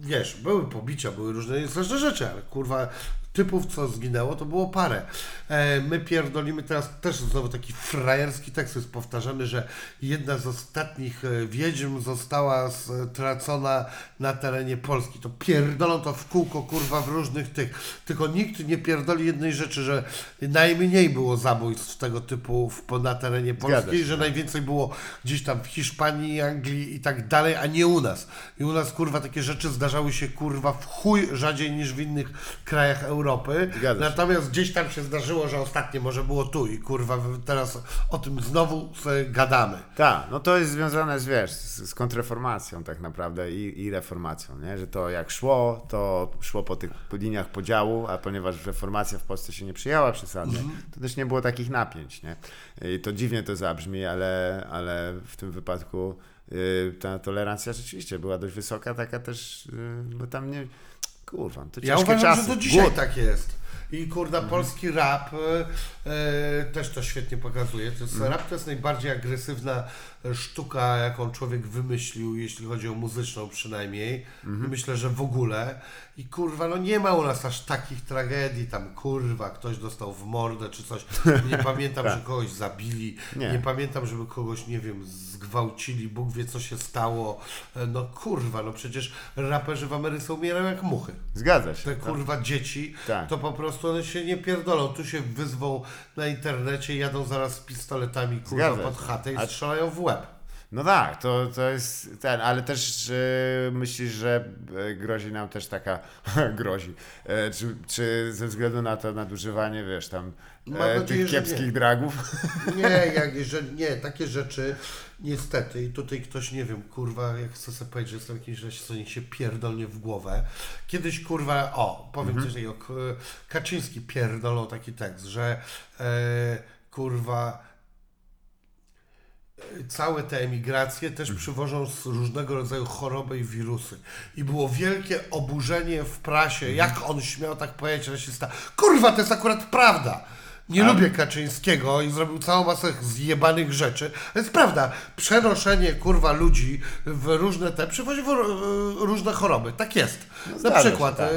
wiesz, były pobicia, były różne straszne rzeczy, ale kurwa, typów, co zginęło, to było parę. E, my pierdolimy teraz też znowu taki frajerski tekst jest powtarzany, że jedna z ostatnich e, wiedźm została stracona na terenie Polski. To pierdolą to w kółko, kurwa, w różnych tych. Tylko nikt nie pierdoli jednej rzeczy, że najmniej było zabójstw tego typu w, na terenie Polski, się. że najwięcej było gdzieś tam w Hiszpanii, Anglii i tak dalej, a nie u nas. I u nas kurwa takie rzeczy zdarzały się kurwa w chuj rzadziej niż w innych krajach Europy. Natomiast gdzieś tam się zdarzyło, że ostatnie może było tu i kurwa teraz o tym znowu gadamy. Tak, no to jest związane z, wiesz, z, kontrreformacją tak naprawdę i, i reformacją, nie? Że to jak szło, to szło po tych liniach podziału, a ponieważ reformacja w Polsce się nie przyjęła przesadnie, to też nie było takich napięć, nie? I to dziwnie to zabrzmi, ale, ale w tym wypadku y, ta tolerancja rzeczywiście była dość wysoka, taka też, y, bo tam nie... Kurwa, to Ja uważam, czasy. że do dzisiaj Głód. tak jest. I kurda, polski rap e, też to świetnie pokazuje. To jest, Rap to jest najbardziej agresywna e, sztuka, jaką człowiek wymyślił, jeśli chodzi o muzyczną przynajmniej. Myślę, że w ogóle. I kurwa, no nie ma u nas aż takich tragedii, tam kurwa, ktoś dostał w mordę czy coś. Nie pamiętam, że kogoś zabili. Nie. Nie. pamiętam, żeby kogoś, nie wiem, zgwałcili, Bóg wie co się stało. E, No kurwa, no przecież raperzy w Ameryce umierają jak muchy. Zgadza się. Te kurwa dzieci, Tak. to po prostu one się nie pierdolą. Tu się wyzwą na internecie, jadą zaraz z pistoletami kurwa Zgadza pod chatę i A- strzelają w łeb. No tak, to, to jest ten, ale też e, myślisz, że e, grozi nam też taka, grozi, e, czy, czy ze względu na to nadużywanie, wiesz, tam e, nadzieję, tych kiepskich nie. dragów? Nie, jak, że, nie, takie rzeczy niestety i tutaj ktoś, nie wiem, kurwa, jak chcę sobie powiedzieć, że jestem jakimś niech się pierdolnie w głowę. Kiedyś, kurwa, o, powiem Mhm. coś takiego, Kaczyński pierdolą taki tekst, że e, kurwa całe te emigracje też Mhm. przywożą z różnego rodzaju choroby i wirusy. I było wielkie oburzenie w prasie, Mhm. jak on śmiał tak powiedzieć rasista. Kurwa, to jest akurat prawda. Nie lubię Kaczyńskiego i zrobił całą masę zjebanych rzeczy. To jest prawda, przenoszenie kurwa ludzi w różne te przywozi w różne choroby. Tak jest. Na zdarza się, przykład tak.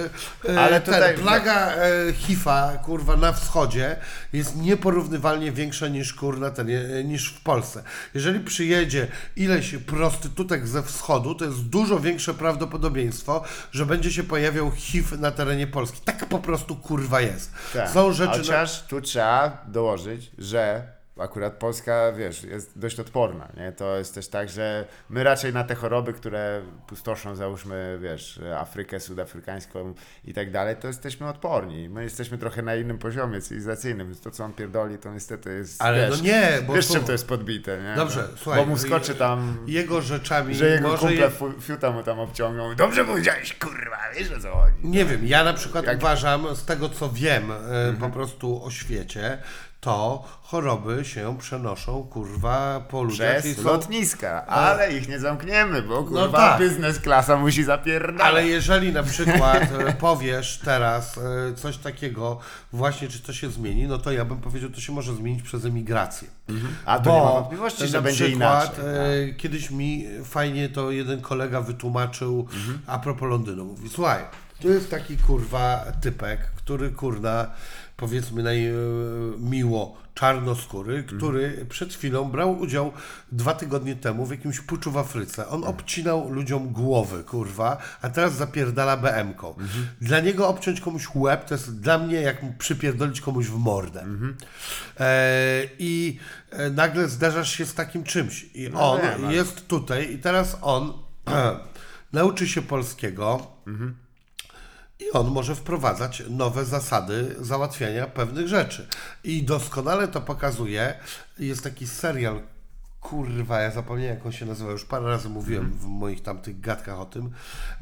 e, e, Ale ten, tutaj- plaga e, HIV-a kurwa na wschodzie jest nieporównywalnie większa niż kurna ten, e, niż w Polsce. Jeżeli przyjedzie ileś prostytutek ze wschodu, to jest dużo większe prawdopodobieństwo, że będzie się pojawiał HIV na terenie Polski. Tak po prostu kurwa jest. Tak. Są rzeczy. no- Chociaż tu trzeba dołożyć, że akurat Polska, wiesz, jest dość odporna, nie? To jest też tak, że my raczej na te choroby, które pustoszą, załóżmy, wiesz, Afrykę Sudafrykańską i tak dalej, to jesteśmy odporni. My jesteśmy trochę na innym poziomie cywilizacyjnym, więc to, co on pierdoli, to niestety jest, Ale wiesz, no nie, bo wiesz, czym to jest podbite, nie? Dobrze, no, słuchaj. Bo mu skoczy tam... Jego rzeczami. Że jego kumple je- fiuta mu tam obciągną. Dobrze powiedziałeś, kurwa, wiesz o co chodzi. Nie wiem, ja na przykład Jak- uważam, z tego co wiem e, Mhm. po prostu o świecie, to choroby się przenoszą, kurwa, po ludziach. Przez są- lotniska, ale ich nie zamkniemy, bo kurwa tak. biznes klasa musi zapierdalać. Ale jeżeli na przykład e, powiesz teraz e, coś takiego, właśnie czy to się zmieni, no to ja bym powiedział, to się może zmienić przez emigrację. A to nie ma wątpliwości, że na będzie przykład, inaczej. E, kiedyś mi fajnie to jeden kolega wytłumaczył a propos Londynu. Mówi, słuchaj, tu jest taki kurwa typek, który kurna, powiedzmy naj, e, miło czarnoskóry, który przed chwilą brał udział dwa tygodnie temu w jakimś puczu w Afryce. On obcinał ludziom głowy, kurwa, a teraz zapierdala BM-ką. Dla niego obciąć komuś łeb to jest dla mnie jak przypierdolić komuś w mordę. E, I e, nagle zdarzasz się z takim czymś. I on wiem, ale- jest tutaj i teraz on nauczy się polskiego. I on może wprowadzać nowe zasady załatwiania pewnych rzeczy. I doskonale to pokazuje. Jest taki serial, kurwa, ja zapomniałem jak on się nazywa, już parę razy mówiłem w moich tamtych gadkach o tym,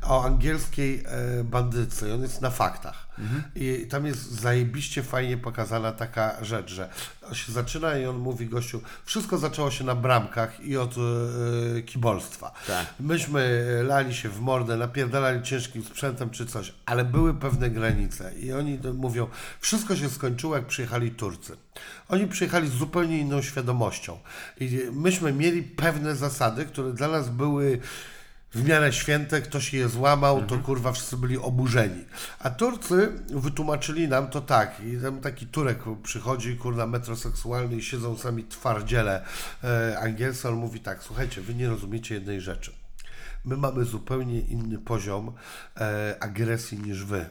o angielskiej e, bandyce. I on jest na faktach. I tam jest zajebiście fajnie pokazana taka rzecz, że się zaczyna i on mówi gościu, wszystko zaczęło się na bramkach i od e, kibolstwa. Tak. Myśmy lali się w mordę, napierdalali ciężkim sprzętem czy coś, ale były pewne granice i oni mówią, wszystko się skończyło jak przyjechali Turcy. Oni przyjechali z zupełnie inną świadomością i myśmy mieli pewne zasady, które dla nas były w miarę święte, ktoś je złamał, to kurwa wszyscy byli oburzeni. A Turcy wytłumaczyli nam to tak, i tam taki Turek przychodzi, kurwa metroseksualny i siedzą sami twardziele e, angielscy, on mówi tak, słuchajcie, wy nie rozumiecie jednej rzeczy. My mamy zupełnie inny poziom e, agresji niż wy.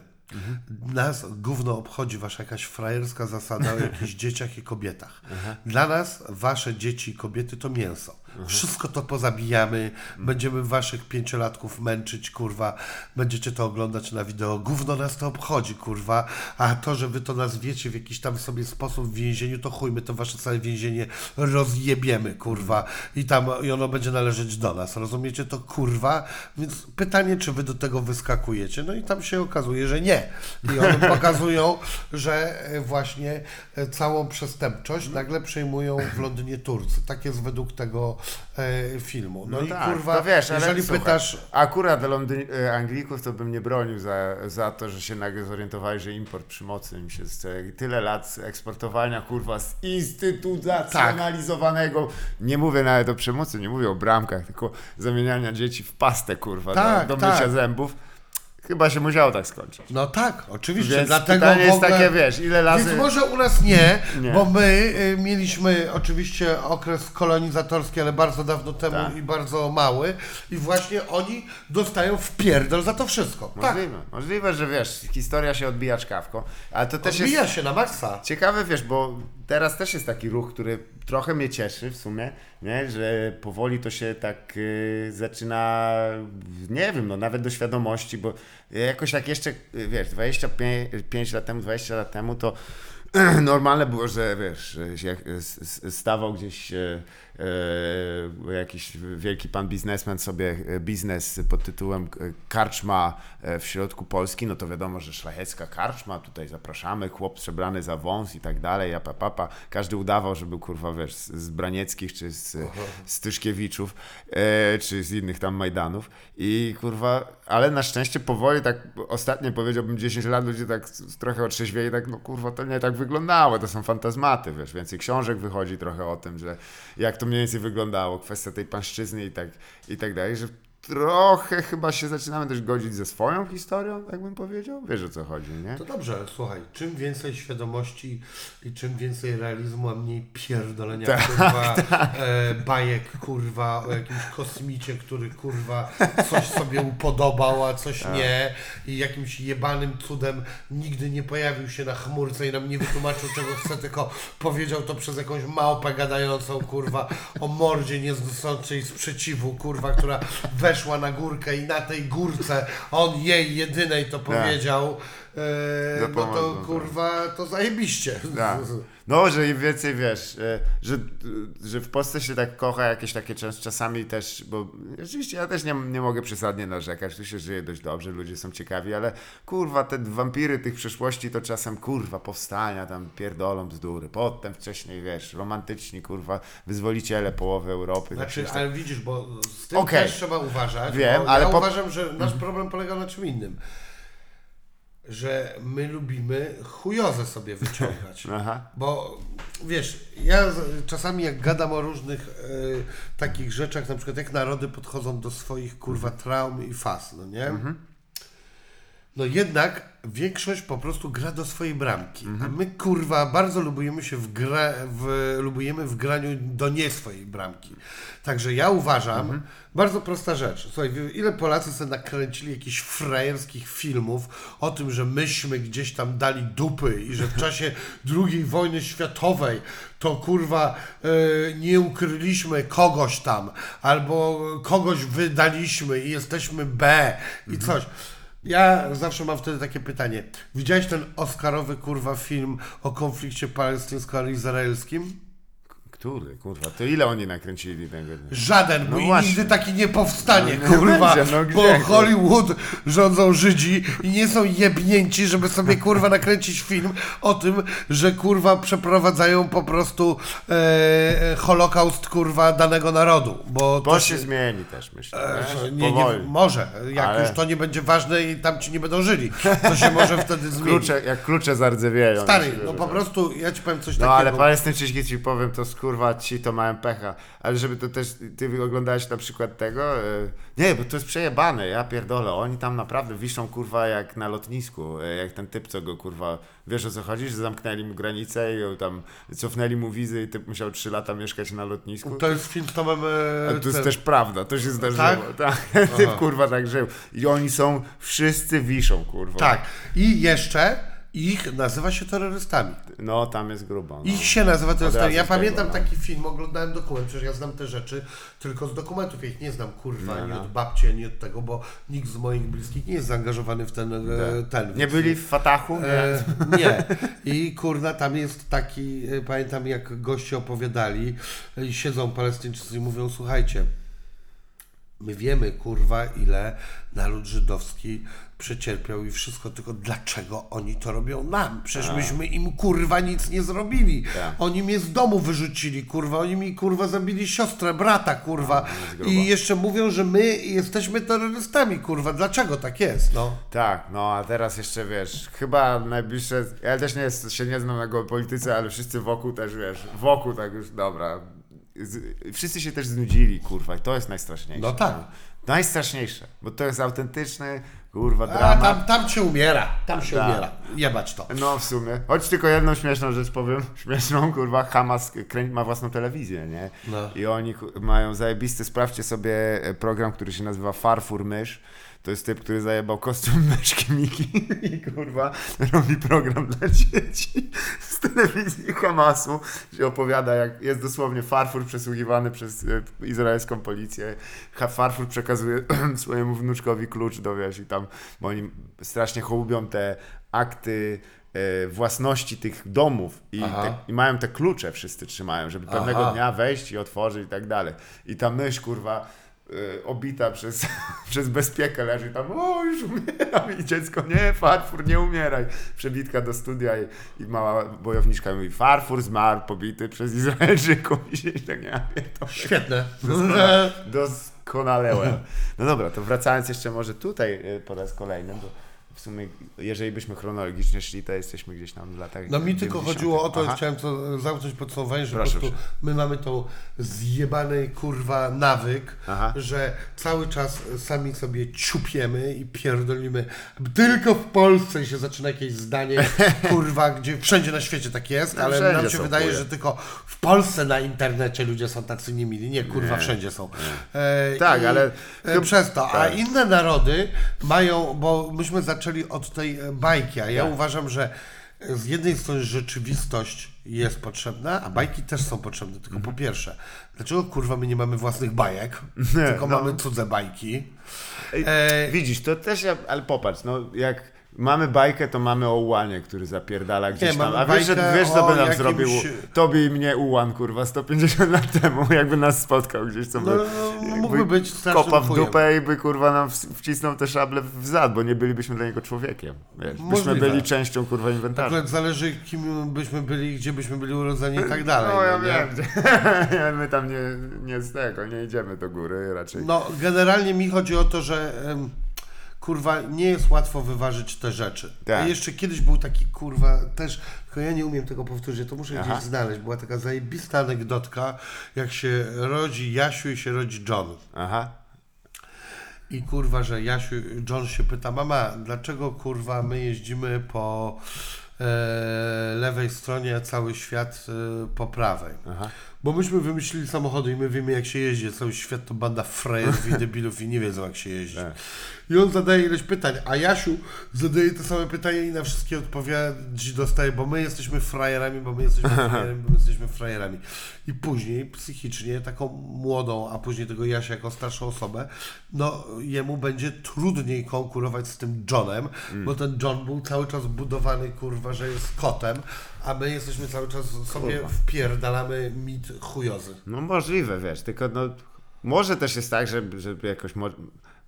Nas gówno obchodzi wasza jakaś frajerska zasada o jakichś dzieciach i kobietach. Dla nas wasze dzieci i kobiety to mięso. Wszystko to pozabijamy, będziemy waszych pięciolatków męczyć, kurwa, będziecie to oglądać na wideo. Gówno nas to obchodzi, kurwa, a to, że wy to nazwiecie w jakiś tam sobie sposób w więzieniu, to chuj, my to wasze całe więzienie rozjebiemy, kurwa, i tam, i ono będzie należeć do nas, rozumiecie to, kurwa? Więc pytanie, czy wy do tego wyskakujecie? No i tam się okazuje, że nie. I one pokazują, że e, właśnie e, całą przestępczość nagle przejmują w Londynie Turcy. Tak jest według tego e, filmu. No, i kurwa, to wiesz, ale jeżeli słuchaj, pytasz... Akurat Londyn, e, Anglików to bym nie bronił za, za to, że się nagle zorientowali, że import przymocy im się. Tyle lat eksportowania, kurwa, z instytucjonalizowanego. Nie mówię nawet o przemocy, nie mówię o bramkach, tylko zamieniania dzieci w pastę, kurwa, Tak, do, do tak. mycia zębów. Chyba się musiało tak skończyć. No tak, oczywiście, Więc dlatego pytanie jest ogóle... takie, wiesz, ile razy... Więc może u nas nie, Nie. bo my y, mieliśmy oczywiście okres kolonizatorski, ale bardzo dawno temu Tak. i bardzo mały i właśnie oni dostają w pierdol za to wszystko. Tak, Możliwe, możliwe, że wiesz, historia się odbija czkawką, ale to też jest... odbija się na maksa. Ciekawe, wiesz, bo teraz też jest taki ruch, który trochę mnie cieszy w sumie, nie? że powoli to się tak y, zaczyna, nie wiem, no nawet do świadomości, bo jakoś jak jeszcze, y, wiesz, 25 lat temu, 20 lat temu, to normalne było, że wiesz, że jak s- s- stawał gdzieś e, jakiś wielki pan biznesmen sobie e, biznes pod tytułem e, Karczma e, w środku Polski, no to wiadomo, że szlachecka karczma, tutaj zapraszamy, chłop przebrany za wąs i tak dalej, ja papa, każdy udawał, że był kurwa, wiesz, z, Branieckich czy z, z Tyszkiewiczów, e, czy z innych tam Majdanów i kurwa, ale na szczęście powoli tak ostatnie powiedziałbym 10 lat ludzie tak trochę otrzeźwieli, tak no kurwa, to nie tak wyglądało, to są fantazmaty, wiesz, więcej książek wychodzi trochę o tym, że jak to mniej więcej wyglądało, kwestia tej pańszczyzny i tak, i tak dalej, że trochę chyba się zaczynamy też godzić ze swoją historią, tak bym powiedział, wiesz o co chodzi, nie? To dobrze, słuchaj, czym więcej świadomości i czym więcej realizmu, a mniej pierdolenia, Tak, kurwa, E, bajek, kurwa, o jakimś kosmicie, który, kurwa, coś sobie upodobał, a coś Tak. nie i jakimś jebanym cudem nigdy nie pojawił się na chmurce i nam nie wytłumaczył, czego chce, tylko powiedział to przez jakąś małpę gadającą, kurwa, o mordzie nieznoszącej sprzeciwu, kurwa, która weszła na górkę i na tej górce on jej jedynej to powiedział, e, no to, tak. kurwa, to zajebiście. Tak. No, że im więcej wiesz, e, że, że w Polsce się tak kocha jakieś takie czas, czasami też, bo oczywiście ja też nie, nie mogę przesadnie narzekać, tu się żyje dość dobrze, ludzie są ciekawi, ale kurwa, te wampiry tych przeszłości to czasem kurwa powstania, tam pierdolą bzdury, potem wcześniej wiesz, romantyczni kurwa, wyzwoliciele połowy Europy. tak Znaczy, się- ale widzisz, bo z tym Okej. też trzeba uważać. Wiem, ale ja po- uważam, że nasz problem polega na czym innym. Że my lubimy chujozę sobie wyciągać. Aha. Bo wiesz, ja czasami jak gadam o różnych e, takich rzeczach, na przykład jak narody podchodzą do swoich kurwa traum i faz, no nie? No jednak większość po prostu gra do swojej bramki. A my kurwa bardzo lubujemy się w gra, w, lubujemy w graniu do nie swojej bramki. Także ja uważam, bardzo prosta rzecz. Słuchaj, ile Polacy sobie nakręcili jakichś frajerskich filmów o tym, że myśmy gdzieś tam dali dupy i że w czasie II wojny światowej to kurwa e, nie ukryliśmy kogoś tam, albo kogoś wydaliśmy i jesteśmy B i coś. Ja zawsze mam wtedy takie pytanie. Widziałeś ten Oscarowy kurwa film o konflikcie palestyńsko-izraelskim? Który, kurwa, to ile oni nakręcili tego? Żaden, bo No i właśnie. nigdy taki nie powstanie, No nie kurwa. będzie, no bo gdzie, Hollywood rządzą Żydzi i nie są jebnięci, żeby sobie kurwa nakręcić film o tym, że kurwa przeprowadzają po prostu e, e, holokaust kurwa danego narodu. Bo To się zmieni też, myślę. E? Nie, nie, Powoli. może, jak Ale- już to nie będzie ważne i tam ci nie będą żyli, to się może wtedy zmienić. Klucze, jak klucze zardzewieleją. Stary, myślę, no że po tak. prostu ja ci powiem coś No takiego. ale Palestyńczyki ci powiem, to skurwa ci to mają pecha. Ale żeby to też, ty oglądałeś na przykład tego? e, Nie, bo to jest przejebane, ja pierdolę. Oni tam naprawdę wiszą kurwa jak na lotnisku. e, Jak ten typ, co go kurwa, wiesz o co chodzi? Że zamknęli mu granicę i tam cofnęli mu wizy i typ musiał 3 lata mieszkać na lotnisku. To jest film z Tomem... e, to jest ten- też prawda, to się zdarzyło. Tak? Tak? Typ kurwa tak żył. I oni są, wszyscy wiszą kurwa. Tak. I jeszcze ich nazywa się terrorystami. No tam jest grubo. No. Ich się nazywa terrorystami. Ja z tego, pamiętam no. taki film, oglądałem dokument, przecież ja znam te rzeczy tylko z dokumentów. Ja ich nie znam, kurwa, ani no. od babci, ani od tego, bo nikt z moich bliskich nie jest zaangażowany w ten... e, ten Nie byli w Fatachu? Nie. E, nie. I kurna, tam jest taki, e, pamiętam jak goście opowiadali, e, siedzą Palestyńczycy i mówią, słuchajcie, my wiemy, kurwa, ile naród żydowski przecierpiał i wszystko, tylko dlaczego oni to robią nam? Przecież myśmy im, kurwa, nic nie zrobili. Tak. Oni mnie z domu wyrzucili, kurwa, oni mi, kurwa, zabili siostrę, brata, kurwa. grubo. I jeszcze mówią, że my jesteśmy terrorystami, kurwa. Dlaczego tak jest, no? Tak, no a teraz jeszcze wiesz, chyba najbliższe, ja też nie jest, się nie znam na geopolityce, ale wszyscy wokół też wiesz, wokół tak już, dobra, z, wszyscy się też znudzili, kurwa, i to jest najstraszniejsze. No tak. Najstraszniejsze, bo to jest autentyczny, kurwa, A dramat. tam, tam się umiera, tam się Tak. umiera. Jebać to. No w sumie. Choć tylko jedną śmieszną rzecz powiem. Śmieszną, kurwa, Hamas krę- ma własną telewizję, nie? No. I oni ku- mają zajebisty, sprawdźcie sobie e, program, który się nazywa Farfur Mysz. To jest typ, który zajebał kostium myszki Miki i kurwa robi program dla dzieci z telewizji Hamasu, gdzie opowiada jak jest dosłownie Farfur przesłuchiwany przez e, izraelską policję. Farfur przekazuje swojemu wnuczkowi klucz do wiesz i tam, bo oni strasznie hołubią te akty e, własności tych domów i, te, i mają te klucze wszyscy trzymają, żeby pewnego Aha. dnia wejść i otworzyć i tak dalej. I ta myśl, kurwa, obita przez, przez bezpiekę leży tam, o już umieram i dziecko, nie, Farfur, nie umieraj. Przebitka do studia i, i mała bojowniczka mówi, Farfur zmarł, pobity przez Izraelczyków i się tak, ja to Świetne. Doskonale. No dobra, to wracając jeszcze może tutaj e, po raz kolejny, bo w sumie jeżeli byśmy chronologicznie szli, to jesteśmy gdzieś tam w latach No mi tylko 90. chodziło o to, Aha. chciałem to zamknąć podsumowanie, że Proszę po prostu my mamy tą zjebanej kurwa nawyk, Aha. że cały czas sami sobie ciupiemy i pierdolimy. Tylko w Polsce się zaczyna jakieś zdanie, kurwa, gdzie wszędzie na świecie tak jest, No ale nam się wydaje, że tylko w Polsce na internecie ludzie są tacy niemili. Nie, kurwa, Nie. wszędzie są. E, Tak, ale e, Przez to. A tak. inne narody mają, bo myśmy zaczęli od tej e, bajki, a ja Tak. uważam, że z jednej strony rzeczywistość jest potrzebna, a bajki też są potrzebne. Tylko Mhm. po pierwsze, dlaczego kurwa my nie mamy własnych bajek, tylko no. mamy cudze bajki? E, Widzisz, to też, ja, ale popatrz, no jak mamy bajkę, to mamy o Ułanie, który zapierdala gdzieś Nie, tam. A wiesz, że, wiesz co by nam jakimś- zrobił tobie i mnie Ułan, kurwa, 150 lat temu, jakby nas spotkał gdzieś, co by, No, no, mógłby być kopa w dupę i by kurwa nam wcisnął te szable w zad, bo nie bylibyśmy dla niego człowiekiem. Wiesz, byśmy byli częścią kurwa inwentarza. Akurat zależy, kim byśmy byli, gdzie byśmy byli urodzeni i tak dalej. No ja nie? wiem, gdzie- my tam nie, nie z tego, nie idziemy do góry raczej. No, generalnie mi chodzi o to, że kurwa nie jest łatwo wyważyć te rzeczy. Tak. A jeszcze kiedyś był taki kurwa też, tylko ja nie umiem tego powtórzyć, to muszę Aha. gdzieś znaleźć. Była taka zajebista anegdotka, jak się rodzi Jasiu i się rodzi John. Aha. I kurwa, że Jasiu, John się pyta, mama, dlaczego kurwa my jeździmy po e, lewej stronie, a cały świat e, po prawej? Aha. Bo myśmy wymyślili samochody i my wiemy jak się jeździ. Cały świat to banda frajerów i debilów i nie wiedzą jak się jeździ. Tak. I on zadaje ileś pytań, a Jasiu zadaje te same pytania i na wszystkie odpowiedzi dostaje, bo my jesteśmy frajerami, bo my jesteśmy frajerami, bo my jesteśmy frajerami. I później psychicznie taką młodą, a później tego Jasia jako starszą osobę, no jemu będzie trudniej konkurować z tym Johnem, bo ten John był cały czas budowany, kurwa, że jest kotem, a my jesteśmy cały czas sobie Kurwa. wpierdalamy mit chujozy. No możliwe, wiesz, tylko no, może też jest tak, że, że jakoś... Mo-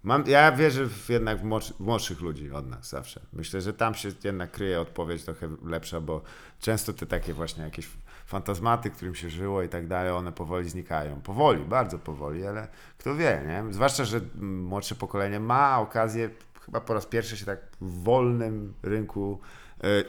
mam, ja wierzę w jednak w, młodszy, w młodszych ludzi od nas zawsze. Myślę, że tam się jednak kryje odpowiedź trochę lepsza, bo często te takie właśnie jakieś fantazmaty, którym się żyło i tak dalej, one powoli znikają. Powoli, bardzo powoli, ale kto wie, nie? Zwłaszcza, że młodsze pokolenie ma okazję chyba po raz pierwszy się tak w wolnym rynku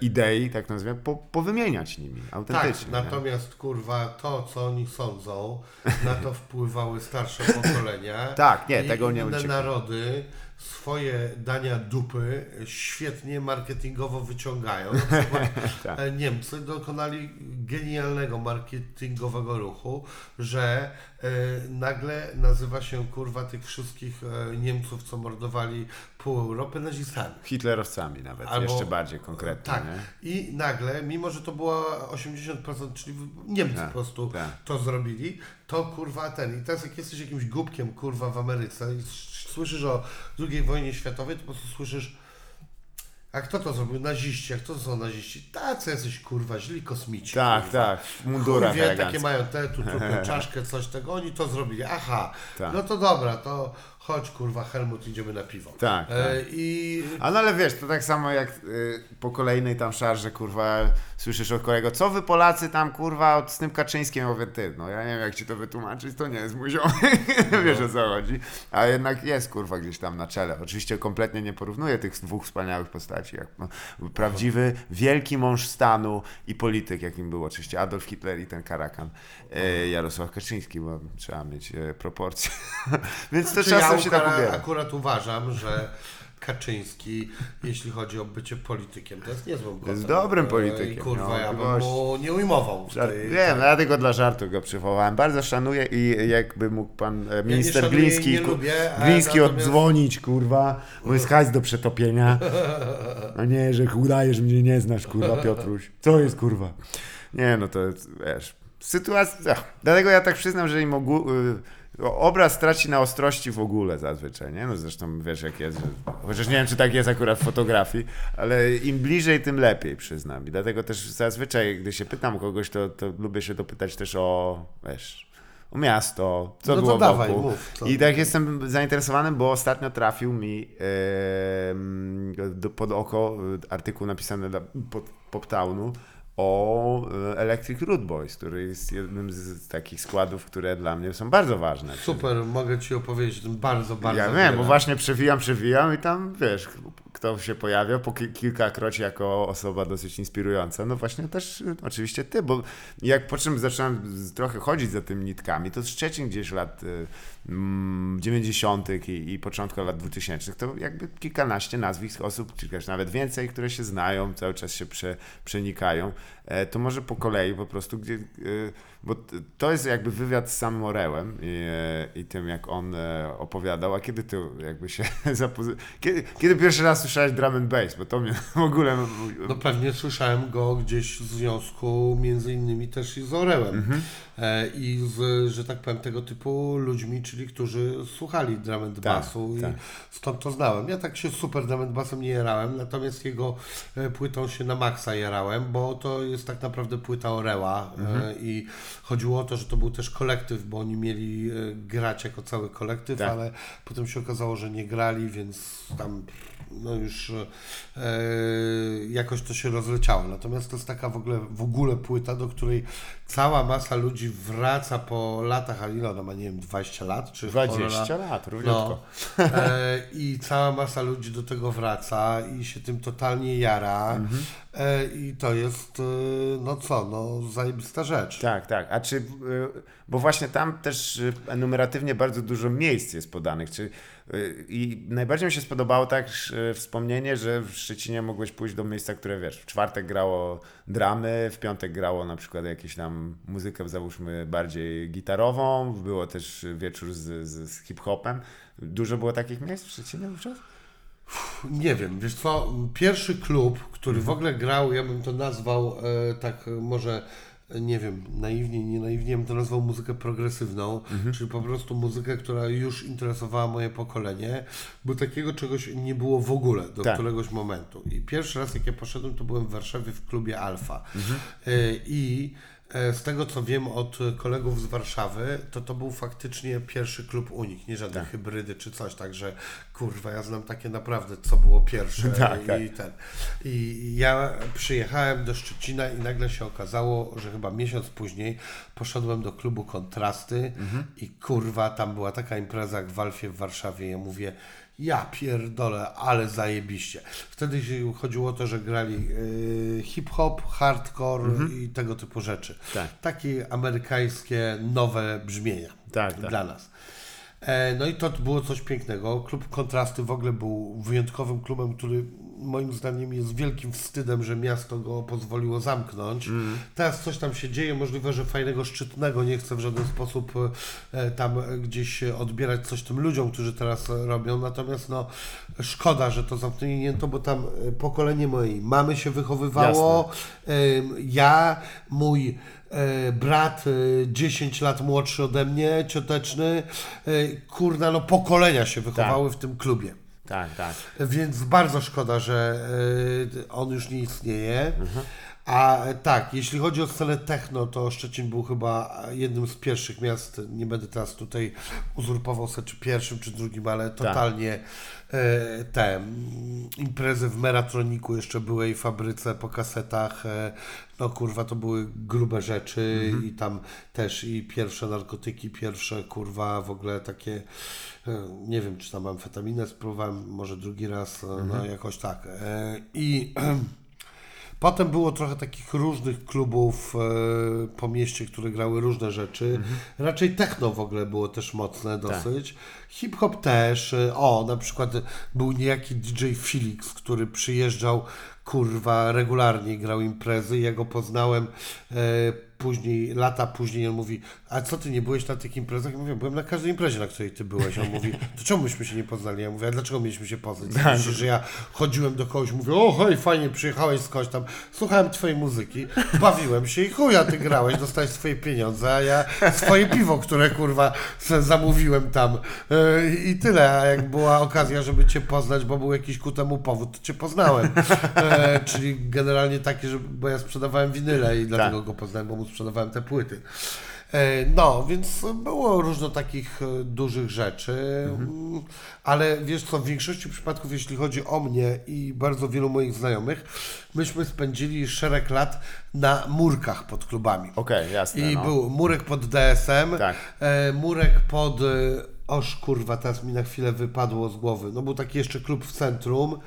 idei, tak nazwijmy, po, powymieniać nimi autentycznie. Tak, natomiast kurwa to, co oni sądzą, na to wpływały starsze pokolenia. Tak, nie, i tego nie uciekło. narody swoje dania dupy świetnie marketingowo wyciągają. Na przykład Tak. e, Niemcy dokonali genialnego marketingowego ruchu, że e, nagle nazywa się kurwa tych wszystkich e, Niemców, co mordowali pół Europy nazistami. Hitlerowcami nawet, Albo- jeszcze bardziej konkretnie. Tak. Nie? I nagle, mimo że to było 80%, czyli Niemcy Tak, po prostu tak. to zrobili, to kurwa ten. I teraz jak jesteś jakimś głupkiem kurwa w Ameryce i słyszysz o II wojnie światowej, to po prostu słyszysz a kto to zrobił? Naziści. A kto to są naziści? Tacy jacyś kurwa, źli kosmici. Tak, kurwa. tak, w mundurach Chuj wie, takie mają te, tu trupy, czaszkę, coś tego, oni to zrobili. Aha, Tak. no to dobra, to chodź kurwa Helmut, idziemy na piwo. Tak, E, I A no ale wiesz, to tak samo jak y, po kolejnej tam szarze, kurwa, słyszysz od kolego, co wy Polacy tam, kurwa, od, z tym Kaczyńskim, ja mówię, ty, no ja nie wiem jak ci to wytłumaczyć, to nie jest mój ziomek, wiesz o co chodzi, a jednak jest, kurwa, gdzieś tam na czele. Oczywiście kompletnie nie porównuję tych dwóch wspaniałych postaci, jak no, prawdziwy, wielki mąż stanu i polityk, jakim był oczywiście Adolf Hitler i ten karakan e, Jarosław Kaczyński, bo trzeba mieć proporcje. Więc to czasem ja się tak akurat, ubiera. akurat uważam, że Kaczyński, jeśli chodzi o bycie politykiem, to jest niezłym kotem. Jest dobrym E, politykiem, I kurwa, no, ja bym gość. mu nie ujmował. Żart, tej- wiem, ja tylko dla żartu go przywołałem. Bardzo szanuję i jakby mógł pan e, minister szanuję i Gliński, lubię, Gliński natomiast- oddzwonić, kurwa, bo jest hajs do przetopienia. A nie, że udajesz, mnie nie znasz, kurwa, Piotruś. Co jest, kurwa? Nie, no to jest, wiesz, sytuacja... Dlatego ja tak przyznam, że im ogół, y, o- obraz traci na ostrości w ogóle zazwyczaj, nie? No zresztą wiesz jak jest, chociaż nie wiem czy tak jest akurat w fotografii, ale im bliżej tym lepiej przyznam i dlatego też zazwyczaj gdy się pytam kogoś to, to lubię się dopytać też o, wiesz, o miasto, co No było dawaj, wokół. mów, co? I tak jestem zainteresowany, bo ostatnio trafił mi do, pod oko e, artykuł napisany dla pod, Poptownu o e, Electric Root Boys, który jest jednym z, takich składów, które dla mnie są bardzo ważne. Super, mogę Ci opowiedzieć o tym bardzo, bardzo ja wiem, bo właśnie przewijam, przewijam i tam, wiesz, kto się pojawia po ki- kilkakroć jako osoba dosyć inspirująca. No właśnie też oczywiście ty, bo jak po czym zacząłem trochę chodzić za tymi nitkami, to Szczecin gdzieś lat y, mm, 90. I, i początku lat 2000, to jakby kilkanaście nazwisk osób, czy też nawet więcej, które się znają, cały czas się prze, przenikają. E, to może po kolei po prostu, gdzie, y, bo to jest jakby wywiad z samym Orelem i, e, i tym, jak on e, opowiadał, a kiedy ty jakby się zapozy... Kiedy, kiedy pierwszy raz słyszałeś drum and bass, bo to mnie w ogóle... No pewnie słyszałem go gdzieś w związku między innymi też i z Orelem Mhm. E, i z, że tak powiem, tego typu ludźmi, czyli którzy słuchali drum and Tak, bassu i tak. stąd to znałem. Ja tak się super drum and bassem nie jarałem, natomiast jego e, płytą się na maksa jarałem, bo to jest tak naprawdę płyta Orela Mhm. e, i chodziło o to, że to był też kolektyw, bo oni mieli grać jako cały kolektyw, Tak. ale potem się okazało, że nie grali, więc tam no już jakoś to się rozleciało. Natomiast to jest taka w ogóle, w ogóle płyta, do której cała masa ludzi wraca po latach, a ile ona ma, nie wiem, 20 lat? Czy 20 cholera? lat, równiutko. No, e, I cała masa ludzi do tego wraca i się tym totalnie jara. Mhm. E, I to jest, e, no co, no zajebista rzecz. Tak, tak. A czy, bo właśnie tam też enumeratywnie bardzo dużo miejsc jest podanych. Czy, I najbardziej mi się spodobało tak y, wspomnienie, że w Szczecinie mogłeś pójść do miejsca, które wiesz, w czwartek grało dramy, w piątek grało na przykład jakieś tam muzykę, załóżmy, bardziej gitarową, było też wieczór z, z, z hip-hopem. Dużo było takich miejsc w Szczecinie wówczas? Nie wiem, wiesz co, pierwszy klub, który w ogóle grał, ja bym to nazwał e, tak może, nie wiem, naiwnie, nie naiwnie, bym to nazwał muzykę progresywną, czyli po prostu muzykę, która już interesowała moje pokolenie, bo takiego czegoś nie było w ogóle do Tak. któregoś momentu. I pierwszy raz, jak ja poszedłem, to byłem w Warszawie w klubie Alfa. E, I z tego co wiem od kolegów z Warszawy, to to był faktycznie pierwszy klub u nich, nie żadne hybrydy czy coś, także kurwa, ja znam takie naprawdę, co było pierwsze Tak, i, tak. i ten. I ja przyjechałem do Szczecina i nagle się okazało, że chyba miesiąc później poszedłem do klubu Kontrasty i kurwa, tam była taka impreza jak w Alfie w Warszawie. Ja mówię, ja pierdolę, ale zajebiście. Wtedy chodziło o to, że grali y, hip-hop, hardcore i tego typu rzeczy. Tak. Takie amerykańskie, nowe brzmienia Tak, tak. dla nas. E, No i to było coś pięknego. Klub Kontrasty w ogóle był wyjątkowym klubem, który moim zdaniem jest wielkim wstydem, że miasto go pozwoliło zamknąć. Teraz coś tam się dzieje, możliwe, że fajnego, szczytnego, nie chcę w żaden sposób e, tam gdzieś odbierać coś tym ludziom, którzy teraz robią, natomiast no szkoda, że to zamknięto, bo tam e, pokolenie mojej mamy się wychowywało, Ym, ja, mój e, brat e, 10 lat młodszy ode mnie, cioteczny, kurna, no pokolenia się wychowały w tym klubie. Tak, tak. Więc bardzo szkoda, że e, on już nie istnieje. A tak, jeśli chodzi o scenę techno, to Szczecin był chyba jednym z pierwszych miast, nie będę teraz tutaj uzurpował sobie czy pierwszym, czy drugim, ale totalnie e, te mm, imprezy w Meratroniku jeszcze były i fabryce po kasetach, e, no kurwa, to były grube rzeczy i tam też i pierwsze narkotyki, pierwsze kurwa w ogóle takie, e, nie wiem czy tam amfetaminę spróbowałem, może drugi raz, e, no jakoś tak. E, I Potem było trochę takich różnych klubów e, po mieście, które grały różne rzeczy. Raczej techno w ogóle było też mocne dosyć. Hip-hop też. E, o, na przykład był niejaki DJ Felix, który przyjeżdżał kurwa regularnie grał imprezy. Ja go poznałem e, później, lata później on mówi, a co ty nie byłeś na tych imprezach? Ja mówię, byłem na każdej imprezie, na której ty byłeś. On mówi, to czemu myśmy się nie poznali? Ja mówię, a dlaczego mieliśmy się poznać? Myślisz, że ja chodziłem do kogoś, mówię, o hej, fajnie, przyjechałeś skądś tam, słuchałem twojej muzyki, bawiłem się i chuja ty grałeś, dostałeś swoje pieniądze, a ja swoje piwo, które kurwa zamówiłem tam Yy, i tyle. A jak była okazja, żeby cię poznać, bo był jakiś ku temu powód, to cię poznałem. E, czyli generalnie takie, że, bo ja sprzedawałem winyle i dlatego go poznałem, bo mu sprzedawałem te płyty. E, No, więc było różno takich e, dużych rzeczy, Mm, ale wiesz co, w większości przypadków, jeśli chodzi o mnie i bardzo wielu moich znajomych, myśmy spędzili szereg lat na murkach pod klubami. Okej, jasne. I no. był murek pod DSM, Tak. e, murek pod... Oż kurwa, teraz mi na chwilę wypadło z głowy. No był taki jeszcze klub w centrum.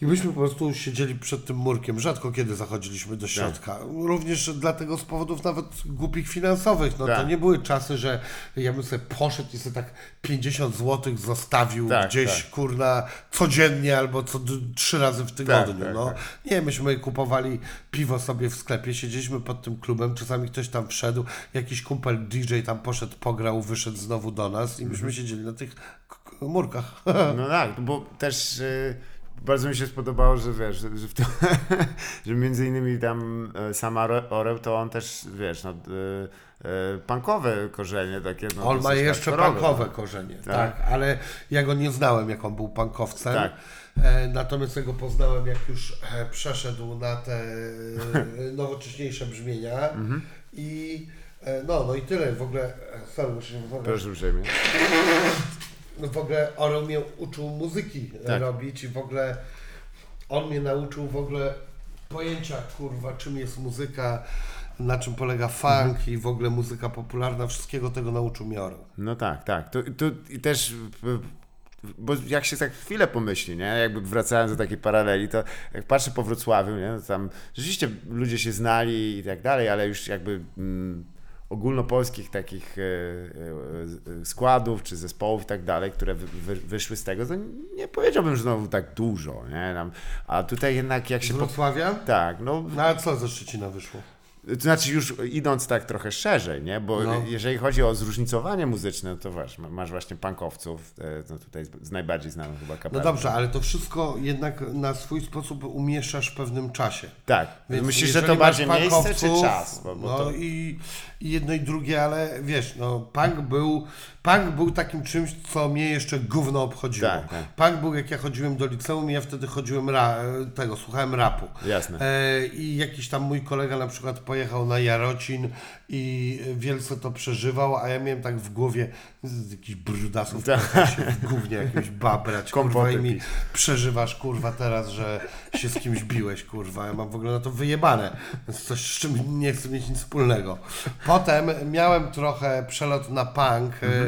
I myśmy po prostu siedzieli przed tym murkiem. Rzadko kiedy zachodziliśmy do środka. Również dlatego z powodów nawet głupich finansowych. No to Tak. nie były czasy, że ja bym sobie poszedł i sobie tak 50 zł zostawił Tak, gdzieś, tak. kurna, codziennie albo co trzy razy w tygodniu. tak, no. tak. Nie, myśmy kupowali piwo sobie w sklepie, siedzieliśmy pod tym klubem, czasami ktoś tam wszedł, jakiś kumpel DJ tam poszedł, pograł, wyszedł znowu do nas i myśmy Mhm. siedzieli na tych murkach. No tak, bo też y, bardzo mi się spodobało, że wiesz, że, w to, że między innymi tam y, sam Ore- Oreo, to on też, wiesz, no, y, y, punkowe korzenie takie. No, On ma jeszcze punkowe no. korzenie, tak. Tak. ale ja go nie znałem, jak on był punkowcem. Tak. E, natomiast ja go poznałem, jak już e, przeszedł na te e, nowocześniejsze brzmienia. Mhm. I e, no, no i tyle. W ogóle, e, sorry, muszę się wypowiadać. Proszę uprzejmie. No w ogóle Orel mnie uczył muzyki Tak. robić i w ogóle on mnie nauczył w ogóle pojęcia, kurwa, czym jest muzyka, na czym polega funk Mhm. i w ogóle muzyka popularna, wszystkiego tego nauczył mnie Orel. No tak, tak. Tu, tu i też, bo jak się tak chwilę pomyśli, nie? Jakby wracając do takiej paraleli, to jak patrzę po Wrocławiu, nie? To tam rzeczywiście ludzie się znali i tak dalej, ale już jakby mm, ogólnopolskich takich e, e, e, składów czy zespołów i tak dalej, które wy, wy, wyszły z tego, to nie powiedziałbym, że znowu tak dużo, nie? A tutaj jednak jak Z się... Po... Wrocławia? Tak, no No a co ze Szczecina wyszło? To znaczy już idąc tak trochę szerzej, nie? Bo No. jeżeli chodzi o zróżnicowanie muzyczne, to wiesz, masz właśnie punkowców, e, no tutaj z- najbardziej znaną chyba No kapelą. dobrze, ale to wszystko jednak na swój sposób umieszczasz w pewnym czasie. Tak. Więc Myślisz, że to bardziej miejsce czy czas? Bo, bo no to... i, i jedno i drugie, ale wiesz, no punk był, punk był takim czymś, co mnie jeszcze gówno obchodziło. Tak, tak. Punk był jak ja chodziłem do liceum i ja wtedy chodziłem ra, tego, słuchałem rapu. Jasne. E, I jakiś tam mój kolega na przykład pojechał na Jarocin i wielce to przeżywał, a ja miałem tak w głowie z jakichś brudasów Tak. się w gównie jakiegoś babrać, kurwa, i mi przeżywasz, kurwa, teraz, że się z kimś biłeś, kurwa. Ja mam w ogóle na to wyjebane, więc coś, z czym nie chcę mieć nic wspólnego. Potem miałem trochę przelot na punk e,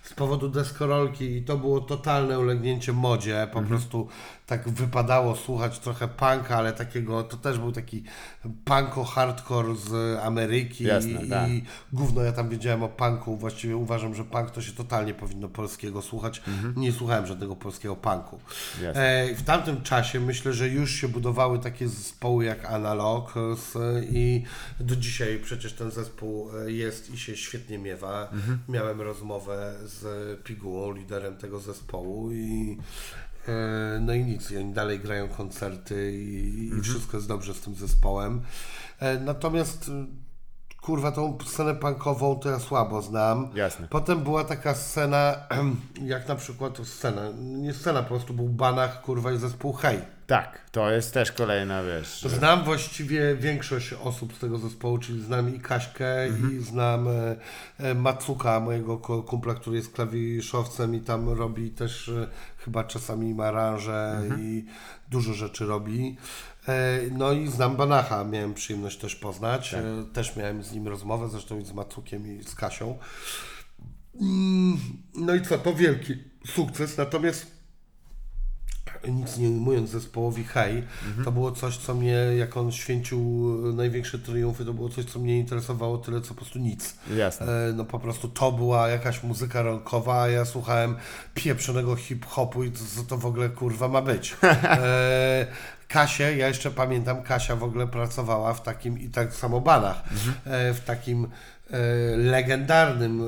z powodu deskorolki i to było totalne ulegnięcie modzie, po prostu tak wypadało słuchać trochę punka, ale takiego, to też był taki punko hardcore z Ameryki Jasne, i, tak. i gówno. Ja tam wiedziałem o punku, właściwie uważam, że punk to się totalnie powinno polskiego słuchać, nie słuchałem żadnego polskiego punku. E, w tamtym czasie myślę, że już się budowały takie zespoły jak Analog e, z, i do dzisiaj przecież ten zespół e, jest i się świetnie miewa. Miałem rozmowę z Pigułą, liderem tego zespołu i e, no i nic, oni dalej grają koncerty i, i wszystko jest dobrze z tym zespołem. E, Natomiast kurwa tą scenę punkową to ja słabo znam. Jasne. Potem była taka scena, jak na przykład scena, nie scena, po prostu był Banach, kurwa i zespół Hej. Tak, to jest też kolejna, wiesz... Znam właściwie większość osób z tego zespołu, czyli znam i Kaśkę i znam e, e, Macuka, mojego kumpla, który jest klawiszowcem i tam robi też e, chyba czasami ma aranże i dużo rzeczy robi. No i znam Banacha, miałem przyjemność też poznać. E, też miałem z nim rozmowę, zresztą i z Macukiem i z Kasią. Mm, No i co, to wielki sukces, natomiast nic nie ujmując zespołowi Hej, to było coś, co mnie, jak on święcił e, największe triumfy, to było coś, co mnie interesowało tyle, co po prostu nic. Jasne. E, No po prostu to była jakaś muzyka rockowa, a ja słuchałem pieprzonego hip-hopu i co to w ogóle kurwa ma być. E, Kasię, ja jeszcze pamiętam, Kasia w ogóle pracowała w takim, i tak samo Banach, e, w takim legendarnym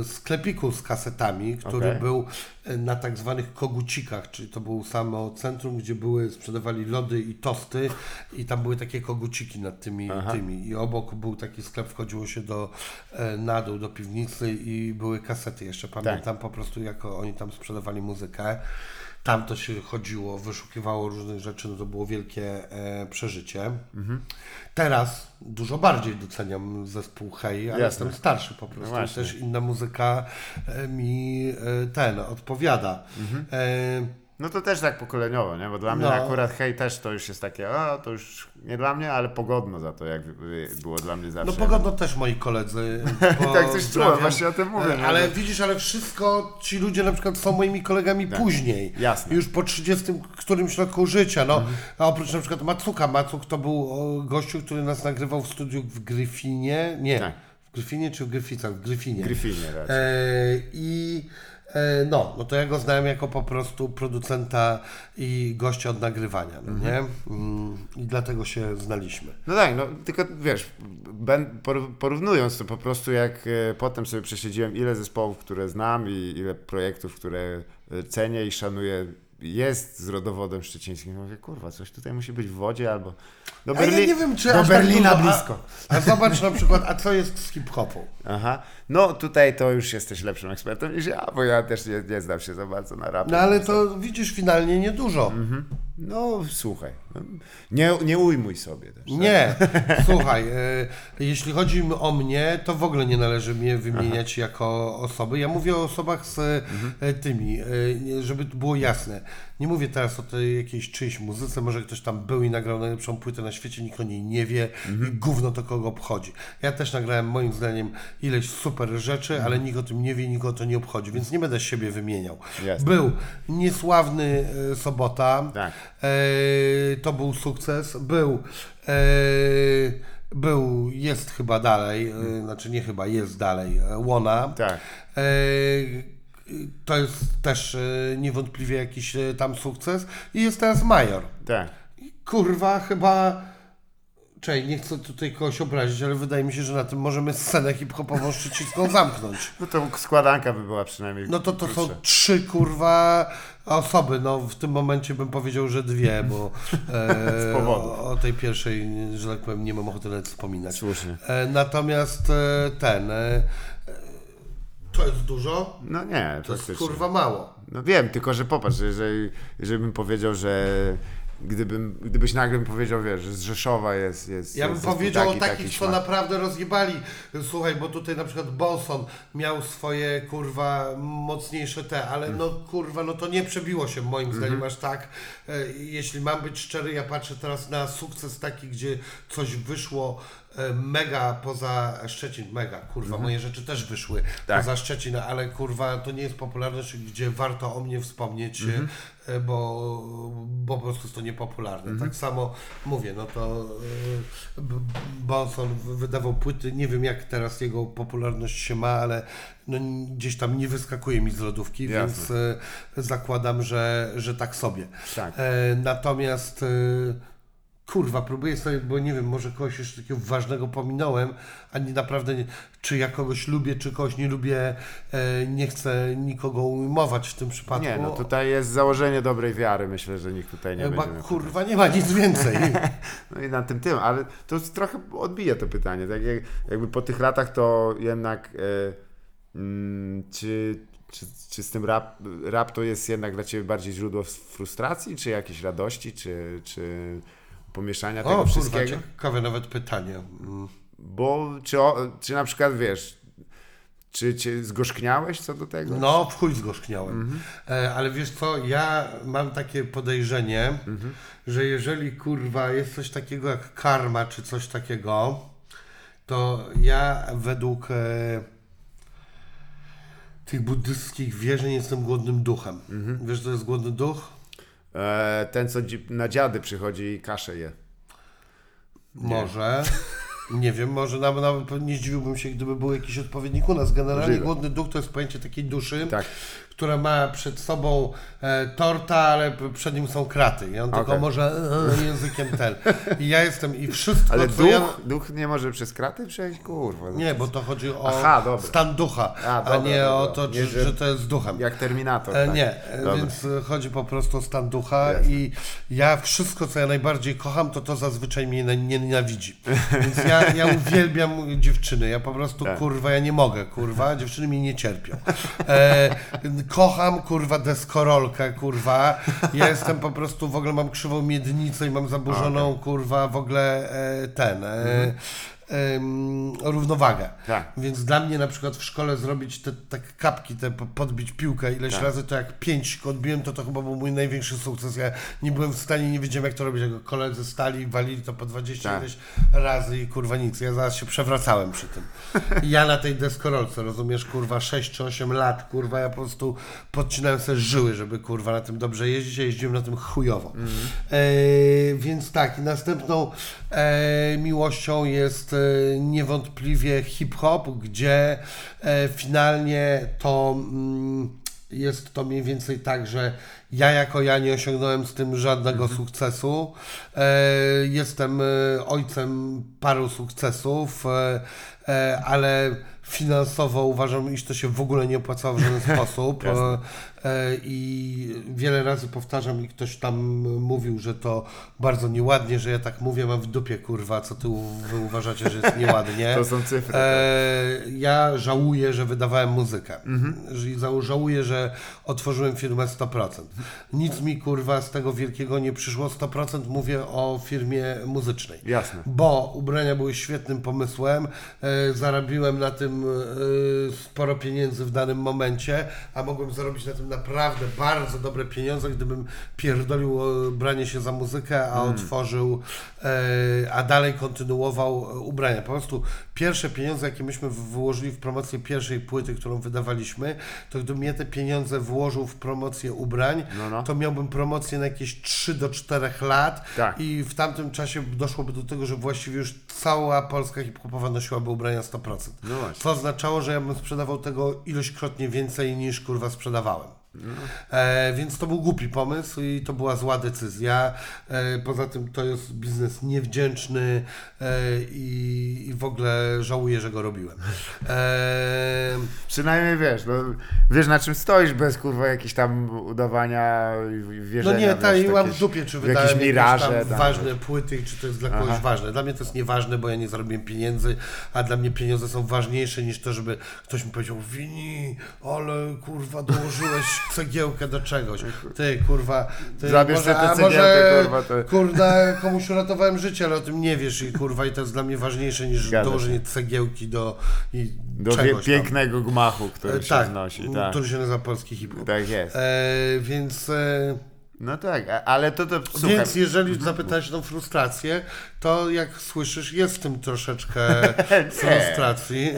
e, sklepiku z kasetami, który Okej. był e, na tak zwanych kogucikach, czyli to było samo centrum, gdzie były, sprzedawali lody i tosty i tam były takie koguciki nad tymi, tymi i obok był taki sklep, wchodziło się do, e, na dół do piwnicy i były kasety jeszcze, pamiętam po prostu jako oni tam sprzedawali muzykę. Tam to się chodziło, wyszukiwało różnych rzeczy, no to było wielkie e, przeżycie. Teraz dużo bardziej doceniam zespół Hej, ale Jasne. jestem starszy po prostu. No. Też inna muzyka e, mi e, ten odpowiada. E, No to też tak pokoleniowo, nie? Bo dla mnie No. akurat hej też to już jest takie, a to już nie dla mnie, ale pogodno za to, jak było dla mnie zawsze. no pogodno też moi koledzy. Tak coś czułem, właśnie o tym mówię, E, no. Ale widzisz, ale wszystko ci ludzie na przykład są moimi kolegami później. Tak. Jasne. Mhm. Już po 30 którymś roku życia. No. A oprócz na przykład Macuka. Macuk to był gościu, który nas nagrywał w studiu w Gryfinie. Nie. Tak. W Gryfinie czy w Gryficach? W Gryfinie. Gryfinie raczej. E, I no, no to ja go znałem jako po prostu producenta i gościa od nagrywania, no nie? Mm, I dlatego się znaliśmy. No tak, no tylko wiesz, porównując to po prostu jak e, potem sobie prześledziłem ile zespołów, które znam i ile projektów, które e, cenię i szanuję jest z rodowodem szczecińskim. Mówię, kurwa, coś tutaj musi być w wodzie albo do, ja Berli- nie wiem, czy do tak Berlina dużo, blisko. A, a zobacz na przykład, a co jest z hip-hopu? Aha, no tutaj to już jesteś lepszym ekspertem niż ja, bo ja też nie, nie znam się za bardzo na rapie. No ale to widzisz finalnie niedużo. No słuchaj, no, nie, nie ujmuj sobie też. tak? Nie, słuchaj, e, jeśli chodzi o mnie, to w ogóle nie należy mnie wymieniać jako osoby. Ja mówię o osobach z e, tymi, e, żeby to było jasne. Nie mówię teraz o tej jakiejś czyjejś muzyce, może ktoś tam był i nagrał najlepszą płytę na świecie, nikt o niej nie wie i gówno to kogo obchodzi. Ja też nagrałem moim zdaniem ileś super rzeczy, ale nikt o tym nie wie, nikt o to nie obchodzi, więc nie będę siebie wymieniał. Jasne. Był niesławny e, Sobota, Tak. E, to był sukces. Był, e, był, jest chyba dalej, e, znaczy nie chyba, jest dalej, e, Łona. Tak. To jest też e, niewątpliwie jakiś e, tam sukces. I jest teraz Major. Tak. I Kurwa, chyba. Czej, nie chcę tutaj kogoś obrazić, ale wydaje mi się, że na tym możemy scenę hip-hopową szczecińską zamknć. No to składanka by była przynajmniej No to to są krótsza. trzy kurwa osoby. No w tym momencie bym powiedział, że dwie, bo e, o, o tej pierwszej, że tak powiem, nie mam ochoty nawet wspominać. Słusznie. E, natomiast e, ten. E, to jest dużo, No nie, to jest kurwa mało. No wiem, tylko że popatrz, że jeżeli, jeżeli bym powiedział, że gdybym, gdybyś nagle mi powiedział, wiesz, że z Rzeszowa jest, jest Ja bym jest powiedział taki, o takich, taki, co naprawdę rozjebali. Słuchaj, bo tutaj na przykład Bonson miał swoje kurwa mocniejsze te, ale no kurwa, no to nie przebiło się moim zdaniem aż tak. E, Jeśli mam być szczery, ja patrzę teraz na sukces taki, gdzie coś wyszło mega poza Szczecin, mega, kurwa, moje rzeczy też wyszły Tak. poza Szczecin, ale kurwa, to nie jest popularność, gdzie warto o mnie wspomnieć, e, bo, bo po prostu jest to niepopularne. Tak samo mówię, no to e, Bonson wydawał płyty, nie wiem jak teraz jego popularność się ma, ale no, gdzieś tam nie wyskakuje mi z lodówki, Jasne. więc e, zakładam, że, że tak sobie. Tak. E, natomiast e, kurwa, próbuję sobie, bo nie wiem, może kogoś jeszcze takiego ważnego pominąłem, a nie naprawdę, nie, czy ja kogoś lubię, czy kogoś nie lubię, e, nie chcę nikogo ujmować w tym przypadku. Nie, no tutaj jest założenie dobrej wiary, myślę, że nikt tutaj nie Chyba będzie. miał kurwa nie ma nic więcej. No i na tym tym, ale to trochę odbija to pytanie. Tak jak, jakby po tych latach to jednak e, mm, czy, czy, czy z tym rap, rap to jest jednak dla Ciebie bardziej źródło frustracji, czy jakiejś radości, czy, czy pomieszania tego o kurwa, wszystkiego? ciekawe nawet pytanie. Mm. Bo czy, o, czy na przykład wiesz, czy cię zgorzkniałeś co do tego? No, w chuj zgorzkniałem. E, ale wiesz co, ja mam takie podejrzenie, że jeżeli kurwa jest coś takiego jak karma, czy coś takiego, to ja według e, tych buddystskich wierzeń jestem głodnym duchem. Wiesz, to jest głodny duch? E, ten, co na dziady przychodzi i kaszę je. Może. Nie wiem, może nawet, nawet nie zdziwiłbym się, gdyby był jakiś odpowiednik u nas. Generalnie Możliwe. głodny duch to jest pojęcie takiej duszy, Tak. Która ma przed sobą e, torta, ale przed nim są kraty. I on tylko Okej. może e, językiem ten. I ja jestem i wszystko, Ale duch, ja... duch nie może przez kraty przejść? Kurwa. Nie, bo to chodzi o Aha, stan ducha, A, a, dobra, nie o dobra. to, Nie, że- że to jest duchem. Jak Terminator. E, tak. Nie, e, Dobra. więc e, chodzi po prostu o stan ducha Jasne. i ja wszystko, co ja najbardziej kocham, to to zazwyczaj mnie na- nie nienawidzi. Więc ja, ja uwielbiam dziewczyny, ja po prostu, Tak. kurwa, ja nie mogę, kurwa, dziewczyny mi nie cierpią. E, kocham, kurwa, deskorolkę, kurwa, ja jestem po prostu, w ogóle mam krzywą miednicę i mam zaburzoną, kurwa, w ogóle e, ten... E, em, równowagę. Tak. Więc dla mnie na przykład w szkole zrobić te tak kapki, te po- podbić piłkę ileś Tak. razy, to jak pięć odbiłem, to to chyba był mój największy sukces. Ja nie byłem w stanie, nie wiedziałem jak to robić, jak koledzy stali i walili to po 20 Tak. ileś razy i kurwa nic. Ja zaraz się przewracałem przy tym. Ja na tej deskorolce, rozumiesz, kurwa 6 czy 8 lat, kurwa ja po prostu podcinałem sobie żyły, żeby kurwa na tym dobrze jeździć, a jeździłem na tym chujowo. Mhm. E, więc tak, i następną e, miłością jest niewątpliwie hip-hop, gdzie e, finalnie to mm, jest to mniej więcej tak, że ja jako ja nie osiągnąłem z tym żadnego sukcesu. E, jestem e, ojcem paru sukcesów, ale finansowo uważam, iż to się w ogóle nie opłacało w żaden sposób. E, I wiele razy powtarzam i ktoś tam mówił, że to bardzo nieładnie, że ja tak mówię, mam w dupie kurwa, co ty wy uważacie, że jest nieładnie. To są cyfry. E, ja żałuję, że wydawałem muzykę. Za- Żałuję, że otworzyłem firmę 100%. Nic mi kurwa z tego wielkiego nie przyszło. 100% mówię o firmie muzycznej. Jasne. Bo ubrania były świetnym pomysłem. E, zarabiłem na tym sporo pieniędzy w danym momencie, a mogłem zarobić na tym naprawdę bardzo dobre pieniądze, gdybym pierdolił e, branie się za muzykę, a otworzył, e, a dalej kontynuował e, ubrania. Po prostu pierwsze pieniądze, jakie myśmy wyłożyli w promocję pierwszej płyty, którą wydawaliśmy, to gdybym ja te pieniądze włożył w promocję ubrań, No, no. to miałbym promocję na jakieś 3 do 4 lat Tak. i w tamtym czasie doszłoby do tego, że właściwie już cała polska hip-hopowa nosiłaby ubrania 100%. No właśnie. Co oznaczało, że ja bym sprzedawał tego ilośkrotnie więcej niż kurwa sprzedawałem. No. E, więc to był głupi pomysł i to była zła decyzja. E, poza tym to jest biznes niewdzięczny e, i, i w ogóle żałuję, że go robiłem. E, Przynajmniej wiesz, no, wiesz na czym stoisz bez kurwa jakichś tam udawania i no wierzenia. nie, ta, i mam jakieś- w dupie, czy wydałem jakieś jakieś miraże. tam tam, ważne płyty i czy to jest dla kogoś Aha. ważne. Dla mnie to jest nieważne, bo ja nie zarobiłem pieniędzy, a dla mnie pieniądze są ważniejsze niż to, żeby ktoś mi powiedział, Wini, ale kurwa dołożyłeś cegiełkę do czegoś. Ty kurwa, ty Zabierz sobie tę a cegiełkę, może, kurwa, kurwa, komuś uratowałem życie, ale o tym nie wiesz i kurwa i to jest dla mnie ważniejsze niż Zgadza się. dołożenie cegiełki do i Do wie- czegoś tam. pięknego gmachu, który E, się tak, znosi. Tak, który się nazywa polski hip-hop. tak jest. E, więc... E, No tak, a- ale to to słuchaj. Więc jeżeli zapytałeś o tą frustrację, to jak słyszysz, jest w tym troszeczkę frustracji.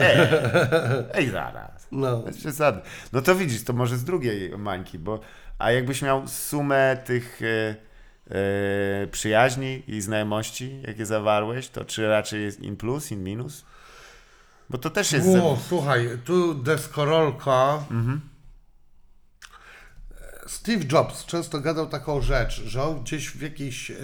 Ej, zaraz. No. Bez przesady. No to widzisz, to może z drugiej mańki, bo a jakbyś miał sumę tych e, e, przyjaźni i znajomości, jakie zawarłeś, to czy raczej jest in plus, in minus? Bo to też jest... O, słuchaj, tu deskorolka. Steve Jobs często gadał taką rzecz, że on gdzieś w jakimś e,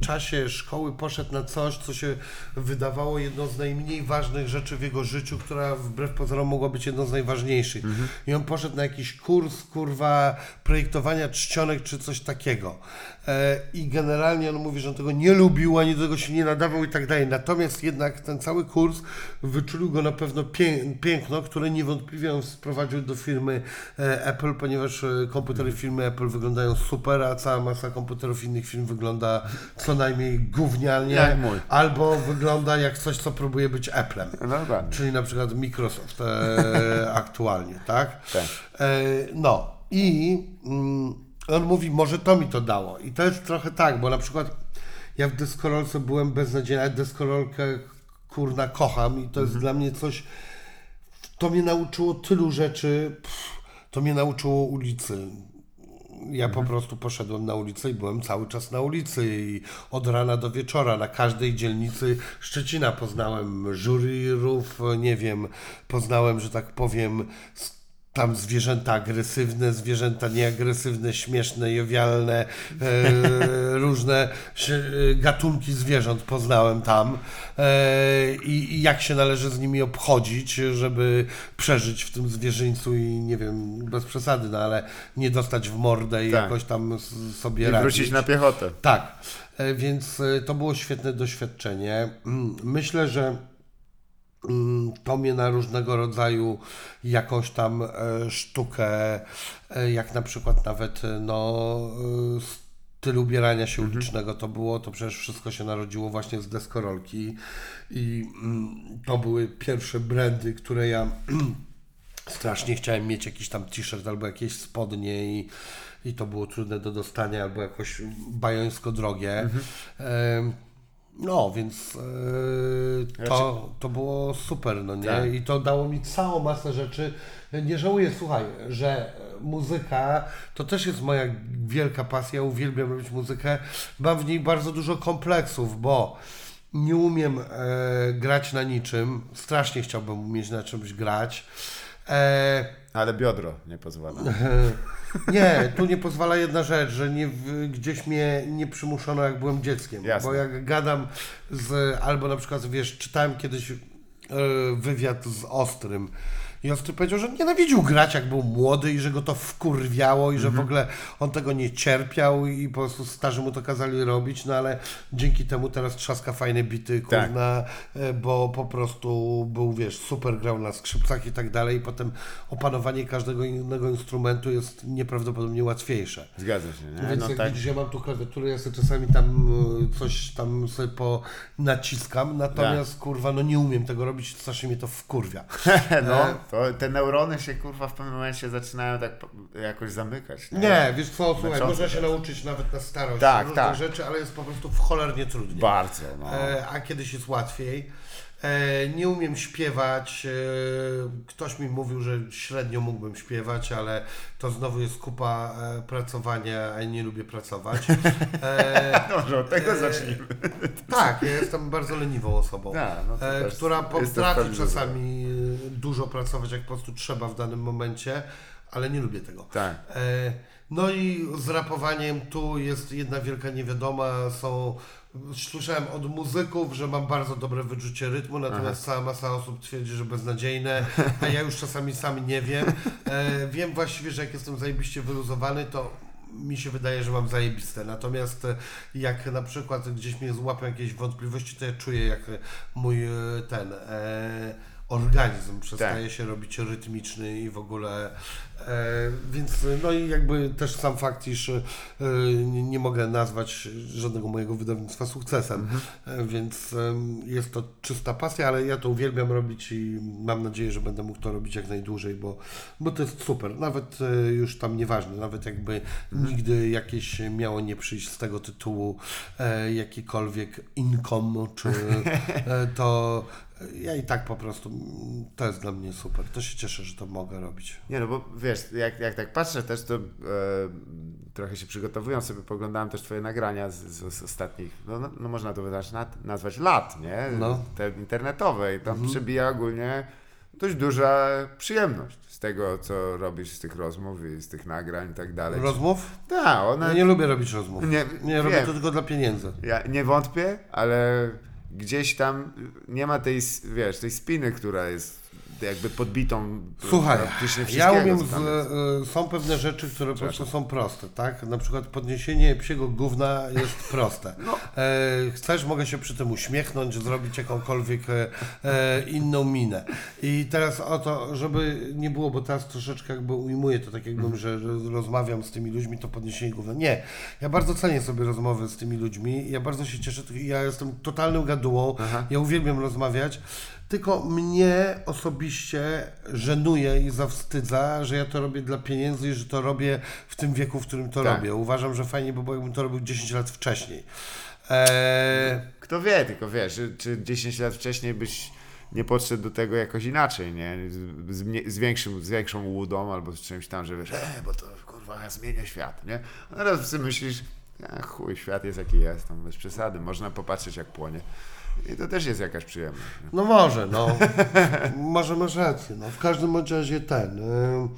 czasie szkoły poszedł na coś, co się wydawało jedną z najmniej ważnych rzeczy w jego życiu, która wbrew pozorom mogła być jedną z najważniejszych. I on poszedł na jakiś kurs, kurwa, projektowania czcionek czy coś takiego. E, I generalnie on mówi, że on tego nie lubił, ani do tego się nie nadawał i tak dalej. Natomiast jednak ten cały kurs wyczulił go na pewno pię- piękno, które niewątpliwie on sprowadził do firmy e, Apple, ponieważ komputery firmy Apple wyglądają super, a cała masa komputerów innych firm wygląda co najmniej mój. albo wygląda jak coś, co próbuje być Applem. No. Czyli na przykład Microsoft e, aktualnie, tak? Tak. E, no i mm, on mówi, może to mi to dało. I to jest trochę tak, bo na przykład ja w deskorolce byłem beznadziejny, deskorolkę kurna kocham i to jest dla mnie coś, to mnie nauczyło tylu rzeczy, pff, to mnie nauczyło ulicy. Ja po prostu poszedłem na ulicę i byłem cały czas na ulicy i od rana do wieczora na każdej dzielnicy Szczecina poznałem żuryrów, nie wiem, poznałem, że tak powiem, tam zwierzęta agresywne, zwierzęta nieagresywne, śmieszne, jowialne, e, różne e, gatunki zwierząt poznałem tam e, i, i jak się należy z nimi obchodzić, żeby przeżyć w tym zwierzyńcu i nie wiem, bez przesady, no ale nie dostać w mordę i Tak. jakoś tam sobie I radzić. wrócić na piechotę. Tak, e, więc e, to było świetne doświadczenie. Mm, Myślę, że to mnie na różnego rodzaju jakąś tam e, sztukę, e, jak na przykład nawet e, no, styl ubierania się ulicznego to było, to przecież wszystko się narodziło właśnie z deskorolki. I mm, to były pierwsze brandy, które ja strasznie chciałem mieć jakiś tam t-shirt albo jakieś spodnie i, i to było trudne do dostania albo jakoś bajońsko drogie. Em, no, więc e, to, to było super, no nie? Tak. I to dało mi całą masę rzeczy. Nie żałuję, słuchaj, że muzyka to też jest moja wielka pasja. Uwielbiam robić muzykę. Mam w niej bardzo dużo kompleksów, bo nie umiem e, grać na niczym. Strasznie chciałbym umieć na czymś grać. E, Ale biodro nie pozwala. nie, tu nie pozwala jedna rzecz, że nie, gdzieś mnie nie przymuszono jak byłem dzieckiem. Jasne. Bo jak gadam z, albo na przykład, wiesz, czytałem kiedyś e, wywiad z Ostrym i Ostry powiedział, że nienawidził grać jak był młody i że go to wkurwiało i że w ogóle on tego nie cierpiał i po prostu starzy mu to kazali robić, no ale dzięki temu teraz trzaska fajne bity, Tak. kurna, e, bo po prostu był, wiesz, super grał na skrzypcach i tak dalej i potem opanowanie każdego innego instrumentu jest nieprawdopodobnie łatwiejsze. Zgadza się, nie? Więc No jak tak. widzisz, ja mam tu klawiaturę, ja sobie czasami tam e, coś tam sobie po naciskam, natomiast Tak. kurwa, no nie umiem tego robić, strasznie mnie to wkurwia. No, E, to te neurony się kurwa w pewnym momencie zaczynają tak jakoś zamykać. Nie, wiesz co, słuchaj, można się nauczyć nawet na starość Tak, różnych tak. rzeczy, ale jest po prostu w cholernie trudniej. Bardzo, no. E, a kiedyś jest łatwiej. E, nie umiem śpiewać. E, ktoś mi mówił, że średnio mógłbym śpiewać, ale to znowu jest kupa e, pracowania, a nie lubię pracować. E, Dobrze, od tego zacznijmy. tak, ja jestem bardzo leniwą osobą. No też która potrafi czasami dużo pracować, jak po prostu trzeba w danym momencie, ale nie lubię tego. Tak. No i z rapowaniem tu jest jedna wielka niewiadoma. Są, słyszałem od muzyków, że mam bardzo dobre wyczucie rytmu, natomiast cała masa osób twierdzi, że beznadziejne, a ja już czasami sam nie wiem. E, wiem właściwie, że jak jestem zajebiście wyluzowany, to mi się wydaje, że mam zajebiste. Natomiast e, jak na przykład gdzieś mnie złapią jakieś wątpliwości, to ja czuję jak mój e, ten e, organizm przestaje się robić rytmiczny i w ogóle e, więc no i jakby też sam fakt, iż e, nie, mogę nazwać żadnego mojego wydawnictwa sukcesem, e, więc jest to czysta pasja, ale ja to uwielbiam robić i mam nadzieję, że będę mógł to robić jak najdłużej, bo, bo to jest super, nawet e, już tam nieważne, nawet jakby nigdy jakieś miało nie przyjść z tego tytułu e, jakikolwiek income, czy e, to ja i tak po prostu, to jest dla mnie super, to się cieszę, że to mogę robić. Nie no, bo wiesz, jak, jak tak patrzę też, to e, trochę się przygotowując sobie, poglądałem też twoje nagrania z, z, z ostatnich, no, no, no można to wydać, nazwać lat, nie? No. Te internetowe i tam przebija ogólnie dość duża przyjemność z tego, co robisz z tych rozmów i z tych nagrań i tak dalej. Rozmów? Tak, one... Ja nie lubię robić rozmów. Nie, Nie robię to tylko dla pieniędzy. Ja nie wątpię, ale gdzieś tam nie ma tej, wiesz, tej spiny, która jest jakby podbitą Słuchaj, praktycznie ja umiem, jest. y, są pewne rzeczy, które po prostu są proste, tak? Na przykład podniesienie psiego gówna jest proste. No. E, chcesz, mogę się przy tym uśmiechnąć, zrobić jakąkolwiek e, e, inną minę. I teraz o to, żeby nie było, bo teraz troszeczkę jakby ujmuję to tak jakbym, Mhm. że, rozmawiam z tymi ludźmi, to podniesienie gówna. Nie, ja bardzo cenię sobie rozmowy z tymi ludźmi, ja bardzo się cieszę, ja jestem totalnym gadułą, ja uwielbiam rozmawiać, tylko mnie osobiście żenuje i zawstydza, że ja to robię dla pieniędzy i że to robię w tym wieku, w którym to Tak. robię. Uważam, że fajnie by było, jakbym to robił 10 lat wcześniej. Eee, Kto wie, tylko wiesz, czy- czy 10 lat wcześniej byś nie podszedł do tego jakoś inaczej, nie? Z, z, większym, z większą łudą albo z czymś tam, że wiesz, e, bo to kurwa zmienia świat, nie? A teraz sobie myślisz, a chuj, świat jest jaki jest, tam bez przesady, można popatrzeć jak płonie. I to też jest jakaś przyjemność. No może, no. może masz rację. No. W każdym bądź razie ten. y,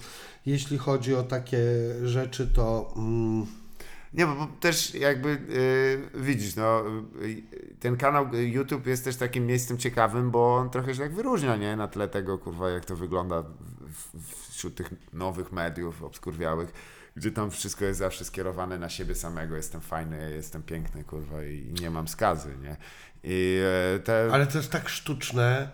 jeśli chodzi o takie rzeczy, to. Mm, Nie, bo, bo też jakby yy, widzisz, no, yy, ten kanał YouTube jest też takim miejscem ciekawym, bo on trochę się tak wyróżnia, nie? Na tle tego, kurwa, jak to wygląda w, w, wśród tych nowych mediów obskurwiałych, gdzie tam wszystko jest zawsze skierowane na siebie samego. Jestem fajny, jestem piękny, kurwa, i nie mam skazy, nie? I e, te... ale to jest tak sztuczne,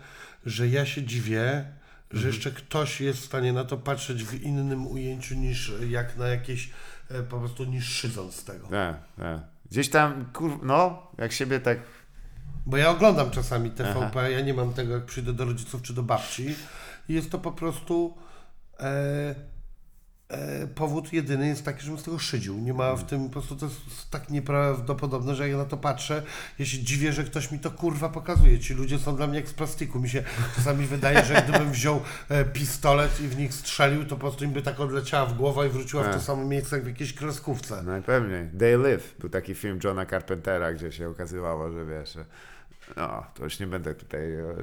że ja się dziwię, że jeszcze ktoś jest w stanie na to patrzeć w innym ujęciu niż jak na jakieś. e, Po prostu niż szydząc z tego. Tak, tak. Gdzieś tam, kur... no, jak siebie tak Bo ja oglądam czasami TVP, ja nie mam tego jak przyjdę do rodziców czy do babci. I jest to po prostu e, powód jedyny jest taki, żebym z tego szydził. Nie ma w tym, po prostu to jest tak nieprawdopodobne, że jak ja na to patrzę, ja się dziwię, że ktoś mi to kurwa pokazuje. Ci ludzie są dla mnie jak z plastiku. Mi się czasami wydaje, że gdybym wziął e, pistolet i w nich strzelił, to po prostu im by tak odleciała w głowę i wróciła w to samo miejsce jak w jakiejś kreskówce. Najpewniej. They Live był taki film Johna Carpentera, gdzie się okazywało, że wiesz, że no, to już nie będę tutaj e,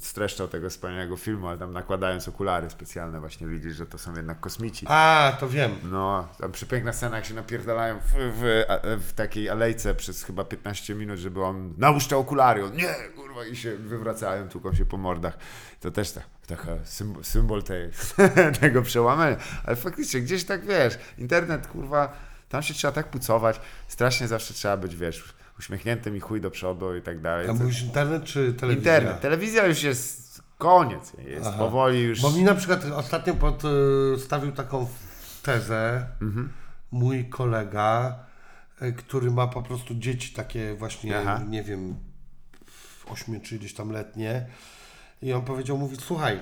streszczał tego wspaniałego filmu, ale tam nakładając okulary specjalne właśnie widzisz, że to są jednak kosmici. A, to wiem. No, tam przepiękna scena, jak się napierdalają w, w, w takiej alejce przez chyba 15 minut, żeby on nałóż te okulary, on nie, kurwa, i się wywracają, tłuką się po mordach. To też tak, taka symbol, symbol tej, tego przełamania. Ale faktycznie, gdzieś tak, wiesz, internet, kurwa, tam się trzeba tak pucować, strasznie zawsze trzeba być, wiesz, uśmiechniętym i chuj do przodu i tak dalej. A mówisz internet czy telewizja? Internet, telewizja już jest koniec, jest Aha. powoli już... Bo mi na przykład ostatnio podstawił taką tezę Mhm. mój kolega, e, który ma po prostu dzieci takie właśnie, Aha. nie wiem, 8 czy gdzieś tam letnie. I on powiedział, mówi, słuchaj,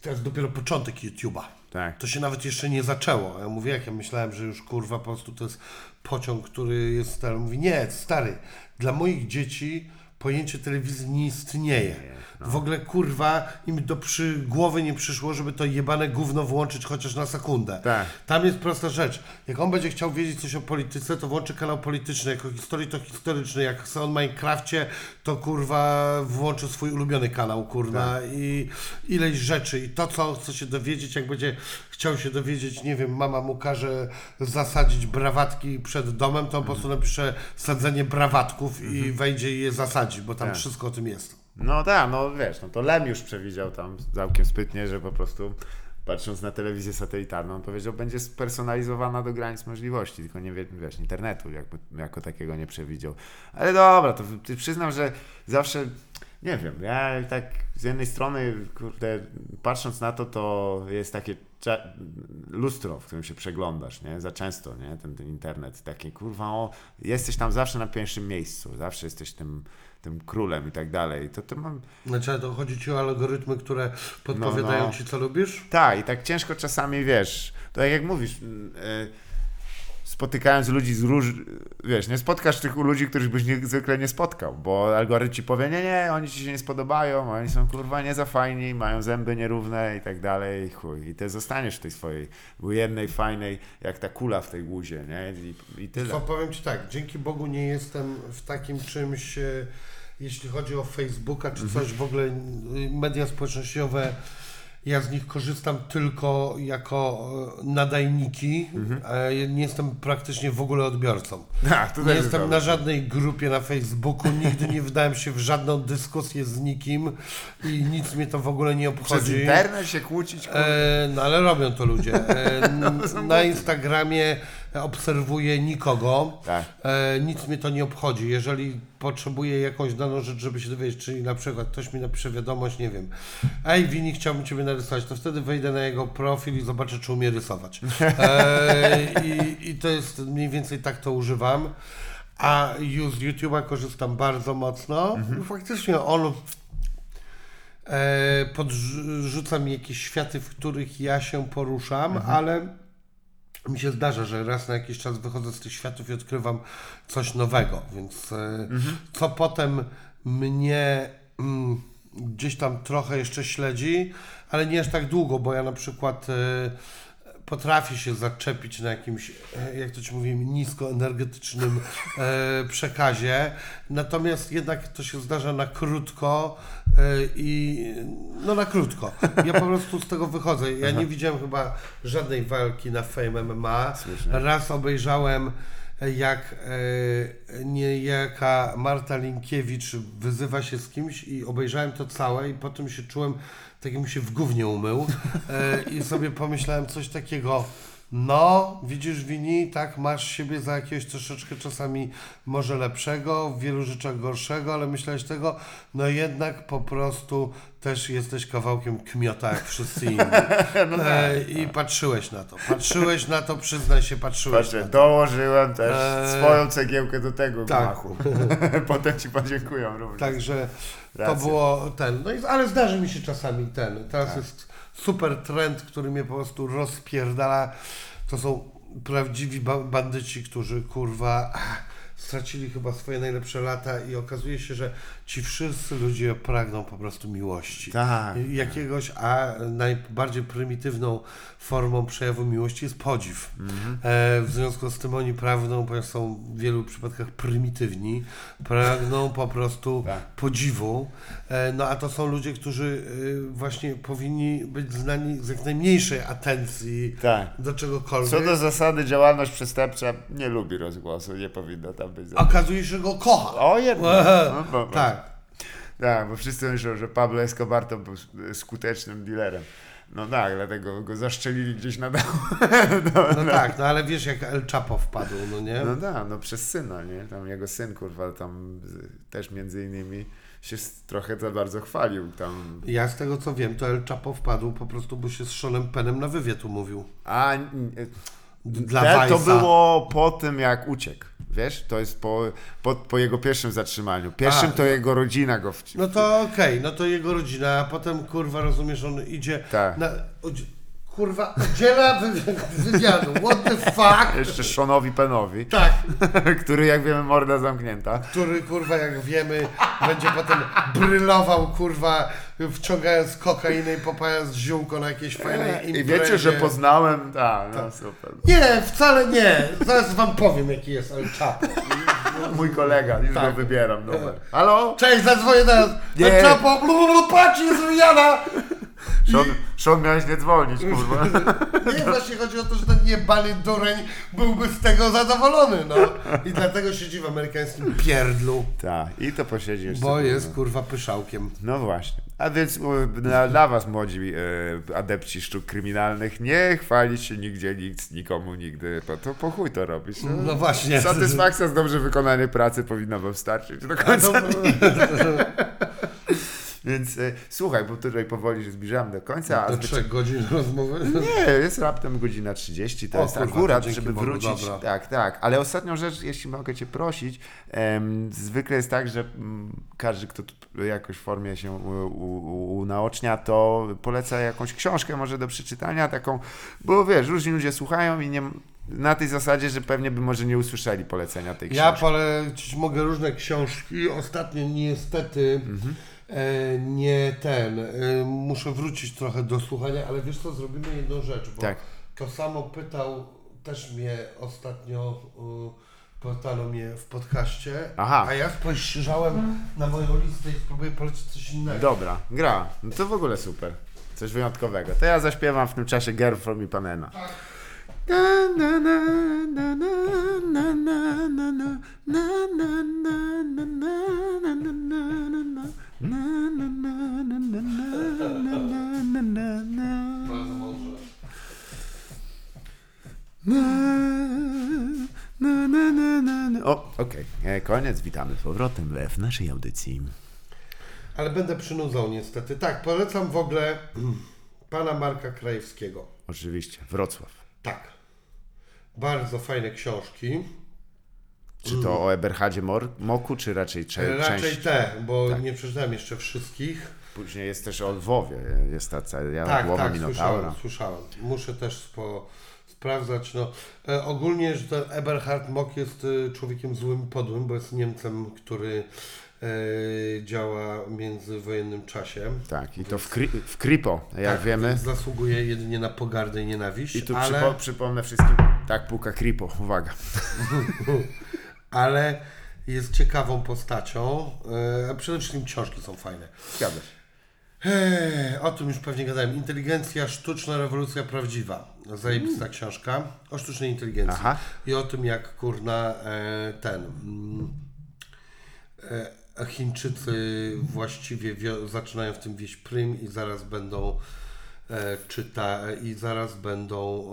to jest dopiero początek YouTube'a. Tak. To się nawet jeszcze nie zaczęło. Ja mówię, jak ja myślałem, że już kurwa po prostu to jest pociąg, który jest stary. Mówi, nie, stary, dla moich dzieci pojęcie telewizji nie istnieje. W ogóle kurwa im do przy głowy nie przyszło, żeby to jebane gówno włączyć chociaż na sekundę. Tak. Tam jest prosta rzecz. Jak on będzie chciał wiedzieć coś o polityce, to włączy kanał polityczny. Jako historii to historyczny. Jak chce o Minecrafcie, to kurwa włączy swój ulubiony kanał, kurwa. I ileś rzeczy. I to, co chce się dowiedzieć, jak będzie chciał się dowiedzieć, nie wiem, mama mu każe zasadzić brawatki przed domem, to on po prostu napisze sadzenie brawatków i wejdzie i je zasadzi, bo tam Tak. wszystko o tym jest. No tak, no wiesz, no to Lem już przewidział tam całkiem spytnie, że po prostu patrząc na telewizję satelitarną, on powiedział, będzie spersonalizowana do granic możliwości, tylko nie wie, wiesz, internetu jakby, jako takiego nie przewidział. Ale dobra, to przyznam, że zawsze, nie wiem, ja tak z jednej strony, kurde, patrząc na to, to jest takie lustro, w którym się przeglądasz, nie? Za często, nie? Ten, ten internet, taki, kurwa, o, jesteś tam zawsze na pierwszym miejscu, zawsze jesteś tym, tym królem i tak dalej. To, to mam, Znaczy, to chodzi ci o algorytmy, które podpowiadają no. ci, co lubisz? Tak, i tak ciężko czasami, wiesz, to jak, mówisz, e, spotykając ludzi z róż... Wiesz, nie spotkasz tych ludzi, których byś nie, zwykle nie spotkał, bo algorytm ci powie, nie, nie, oni ci się nie spodobają, oni są kurwa nie za fajni, mają zęby nierówne i tak dalej, chuj. I ty zostaniesz w tej swojej jednej fajnej, jak ta kula w tej łuzie, nie? I, i tyle. Co powiem Ci tak, dzięki Bogu nie jestem w takim czymś, e, jeśli chodzi o Facebooka czy coś w ogóle, media społecznościowe, ja z nich korzystam tylko jako e, nadajniki, e, nie jestem praktycznie w ogóle odbiorcą. Tak, to Nie jestem na żadnej grupie na Facebooku, nigdy nie wdałem się w żadną dyskusję z nikim i nic mnie to w ogóle nie Przez obchodzi. internet się kłócić. E, no ale robią to ludzie. E, n- są na. Instagramie obserwuję nikogo. Tak. E, nic mnie to nie obchodzi. Jeżeli potrzebuję jakąś daną rzecz, żeby się dowiedzieć, czyli na przykład ktoś mi napisze wiadomość, nie wiem, ej Wini, chciałbym Ciebie narysować, to wtedy wejdę na jego profil i zobaczę, czy umie rysować. E, i, I to jest mniej więcej tak to używam. A już z YouTube'a korzystam bardzo mocno. Faktycznie on e, podrzuca mi jakieś światy, w których ja się poruszam, ale mi się zdarza, że raz na jakiś czas wychodzę z tych światów i odkrywam coś nowego, więc e, co potem mnie mm, gdzieś tam trochę jeszcze śledzi, ale nie aż tak długo, bo ja na przykład e, potrafię się zaczepić na jakimś, e, jak to ci mówię, niskoenergetycznym e, przekazie, natomiast jednak to się zdarza na krótko e, i no na krótko. Ja po prostu z tego wychodzę. Ja nie widziałem chyba żadnej walki na Fame MMA. Słusznie. Raz obejrzałem jak e, niejaka Marta Linkiewicz wyzywa się z kimś i obejrzałem to całe i potem się czułem, tak jakbym się w gównie umył e, i sobie pomyślałem coś takiego, no widzisz Wini, tak, masz siebie za jakiegoś troszeczkę czasami może lepszego, w wielu rzeczach gorszego, ale myślałeś tego, no jednak po prostu też jesteś kawałkiem kmiota jak wszyscy inni. E, I patrzyłeś na to, patrzyłeś na to, przyznaj się, patrzyłeś Patrzę, na to. dołożyłem też Eee, swoją cegiełkę do tego tak. gmachu. Potem ci podziękuję również. Także to Racja. było ten. No i, ale zdarzy mi się czasami ten. Teraz jest super trend, który mnie po prostu rozpierdala. To są prawdziwi ba- bandyci, którzy kurwa stracili chyba swoje najlepsze lata i okazuje się, że ci wszyscy ludzie pragną po prostu miłości. Tak. I Jakiegoś, a najbardziej prymitywną formą przejawu miłości jest podziw. Mhm. E, w związku z tym oni pragną, ponieważ są w wielu przypadkach prymitywni, pragną po prostu Tak. podziwu. E, no a to są ludzie, którzy e, właśnie powinni być znani z jak najmniejszej atencji Tak. do czegokolwiek. Co do zasady działalność przestępcza nie lubi rozgłosu, nie powinno tam być. za- Okazuje się, że go kocha. O jednak. No, bo, Tak. Tak, bo wszyscy myślą, że Pablo Escobar to był skutecznym dealerem. No tak, dlatego go zaszczelili gdzieś na dachu. No tak, no ale wiesz jak El Chapo wpadł, no nie? No tak, no przez syna, nie? Tam jego syn, kurwa, tam też między innymi się trochę za bardzo chwalił tam. Ja z tego co wiem, to El Chapo wpadł po prostu, bo się z Seanem Penem na wywiad umówił. A Dla te, to było po tym, jak uciekł. Wiesz, to jest po, po, po jego pierwszym zatrzymaniu. Pierwszym A, to jego rodzina go w, No to okej, no to jego rodzina, a potem kurwa rozumiesz, on idzie Tak. na. Kurwa, udziela wy, wywiadu. What the fuck? Jeszcze Seanowi Penowi, Tak, który jak wiemy morda zamknięta. który kurwa jak wiemy będzie potem brylował kurwa wciągając kokainę i popajając ziółko na jakiejś fajnej I imprezie. wiecie, że poznałem, tak, no super. Nie, wcale nie. Zaraz wam powiem jaki jest El Chapo. Mój kolega, już Tak. go wybieram numer. Halo? Cześć, zadzwonię teraz. Nie. El Chapo, patrz, jest wywiada. Sean, Sean miałeś nie dzwonić, kurwa. Nie, właśnie chodzi o to, że ten jebany dureń byłby z tego zadowolony, no. I dlatego siedzi w amerykańskim pierdlu, Tak, i to posiedzi bo jest no. kurwa pyszałkiem. No właśnie. A więc dla, dla was, młodzi e, adepci sztuk kryminalnych, nie chwalić się nigdzie nic, nikomu nigdy, bo to po chuj to robić. No, No właśnie. Satysfakcja z dobrze wykonanej pracy powinna wam starczyć do końca. to, Więc e, słuchaj, bo tutaj powoli się zbliżamy do końca. Do zwyczaj- trzech godzin rozmowy. Nie, jest raptem godzina 30, to O jest kurwa, akurat, to żeby Bogu, wrócić. dobra. Tak, tak. Ale ostatnią rzecz, jeśli mogę Cię prosić, em, zwykle jest tak, że mm, każdy, kto jakoś w formie się unaocznia, to poleca jakąś książkę może do przeczytania, taką, bo wiesz, różni ludzie słuchają i nie, na tej zasadzie, że pewnie by może nie usłyszeli polecenia tej Ja książki. polecić mogę różne książki. Ostatnio niestety e, nie ten. E, muszę wrócić trochę do słuchania, ale wiesz co, zrobimy jedną rzecz, bo Tak. to samo pytał też mnie ostatnio. Pytano mnie w podcaście, Aha. a ja spojrzałem na moją listę i spróbuję polecić coś innego. Dobra, gra. No to w ogóle super. Coś wyjątkowego. To ja zaśpiewam w tym czasie Girl from Ipanema. Na, na, na, na, na, na, na, na, na, na, na, na, na, na, na, na, na, na, na. Na, na, na, na, na, na, na, na, na, na. Bardzo mądrze. Na, na, na, na, na, na. O, okej. E, Koniec. Witamy z powrotem w naszej audycji. Ale będę przynudzał niestety. Tak, polecam w ogóle pana Marka Krajewskiego. Oczywiście. Wrocław. Tak. Bardzo fajne książki. Czy to o Eberhardzie Moku, czy raczej cze-. Raczej część? te, bo Tak. nie przeczytałem jeszcze wszystkich. Później jest też o Lwowie, jest ta cała Tak, tak, Minotaura. słyszałem, słyszałem. Muszę też spo, sprawdzać. No, e, ogólnie, że ten Eberhard Mock jest e, człowiekiem złym i podłym, bo jest Niemcem, który działa w międzywojennym czasie. Tak, i to w, kri- w Kripo, jak Tak, wiemy. Zasługuje jedynie na pogardę i nienawiść, I tu ale, przypo- przypomnę wszystkim, tak puka Kripo, uwaga. ale jest ciekawą postacią, e, a przede wszystkim książki są fajne. Zgadza się. Eee, o tym już pewnie gadałem. Inteligencja sztuczna, rewolucja prawdziwa. Zajebista książka o sztucznej inteligencji. Aha. I o tym, jak kurna e, ten. Mm, e, Chińczycy właściwie wio- zaczynają w tym wieść prym i zaraz będą e, czyta i zaraz będą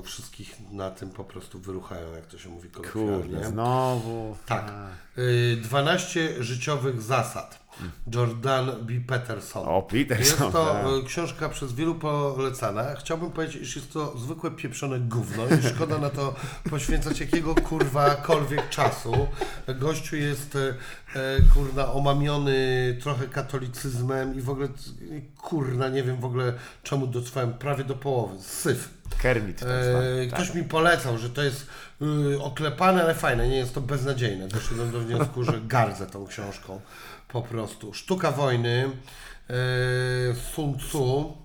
e, wszystkich na tym po prostu wyruchają, jak to się mówi kolokwialnie. Kurde, znowu. Tak. Y, 12 życiowych zasad. Jordan B. Peterson. O, Peterson, Jest to tak. y, książka przez wielu polecana. Chciałbym powiedzieć, iż jest to zwykłe pieprzone gówno i szkoda na to poświęcać jakiego kurwakolwiek czasu. Gościu jest y, y, kurna omamiony trochę katolicyzmem i w ogóle kurna nie wiem w ogóle czemu dotrwałem prawie do połowy. Syf. Kermit tak E, ktoś mi polecał, że to jest y, oklepane, ale fajne, nie jest to beznadziejne. Doszedłem do wniosku, że gardzę tą książką. Po prostu. Sztuka wojny, e, Sun Tzu.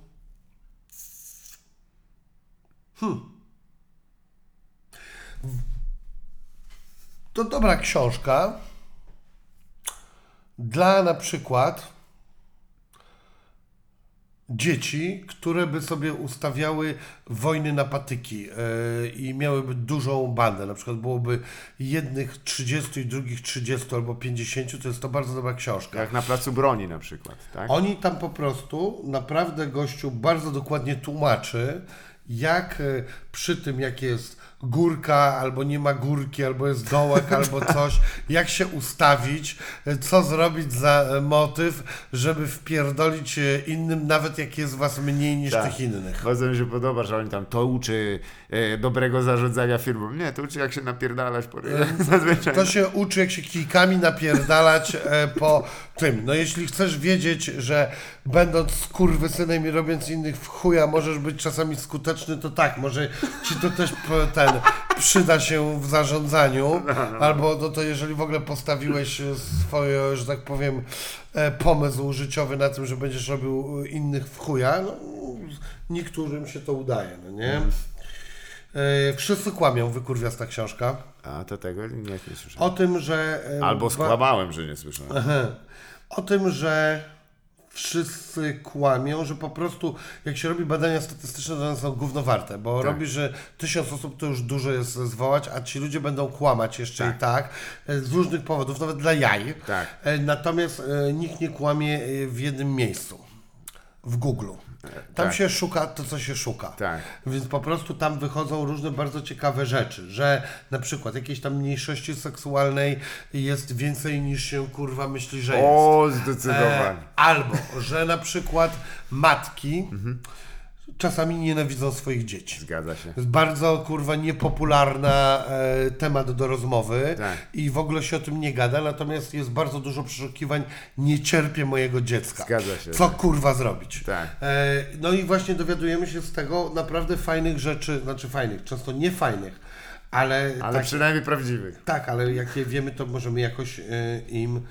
Hmm. To dobra książka dla na przykład dzieci, które by sobie ustawiały wojny na patyki yy, i miałyby dużą bandę. Na przykład byłoby jednych 30 i drugich 30 albo 50, to jest to bardzo dobra książka. Jak na placu broni na przykład, tak? Oni tam po prostu naprawdę gościu bardzo dokładnie tłumaczy, jak e, przy tym, jak jest górka, albo nie ma górki, albo jest dołek, albo coś, jak się ustawić, e, co zrobić za e, motyw, żeby wpierdolić e, innym, nawet jak jest was mniej niż Tak. tych innych. Bardzo mi się podoba, że oni tam to uczy e, dobrego zarządzania firmą. Nie, to uczy jak się napierdalać po Zazwyczaj. To się uczy, jak się kijkami napierdalać e, po tym. No jeśli chcesz wiedzieć, że będąc skurwysynem i robiąc innych w chuja możesz być czasami skuteczny, to tak, może ci to też ten przyda się w zarządzaniu, albo no to jeżeli w ogóle postawiłeś swoje, że tak powiem, e, pomysł życiowy na tym, że będziesz robił e, innych w chuja, no niektórym się to udaje, no nie? E, Wszyscy kłamią, wykurwiasta książka. A to tego nie, nie słyszałem. O tym, że. Albo skłamałem, że nie słyszałem. O tym, że wszyscy kłamią, że po prostu jak się robi badania statystyczne, to one są gówno warte, bo Tak. robi, że tysiąc osób to już dużo jest zwołać, a ci ludzie będą kłamać jeszcze Tak. i tak, e, z różnych powodów, nawet dla jaj. Tak. E, Natomiast e, nikt nie kłamie w jednym miejscu. W Google. Tam tak. się szuka to, co się szuka. Tak. Więc po prostu tam wychodzą różne bardzo ciekawe rzeczy, że na przykład jakiejś tam mniejszości seksualnej jest więcej niż się kurwa myśli, że jest. O, E, zdecydowanie. albo, że na przykład matki Mhm. Czasami nienawidzą swoich dzieci. Zgadza się. To jest bardzo kurwa niepopularna e, temat do rozmowy Tak. i w ogóle się o tym nie gada, natomiast jest bardzo dużo przeszukiwań nie cierpię mojego dziecka. Zgadza się. Co kurwa zrobić? Tak. E, no i właśnie dowiadujemy się z tego naprawdę fajnych rzeczy, znaczy fajnych, często niefajnych, ale, Ale tak, przynajmniej prawdziwych. tak, ale jak je wiemy, to możemy jakoś e, im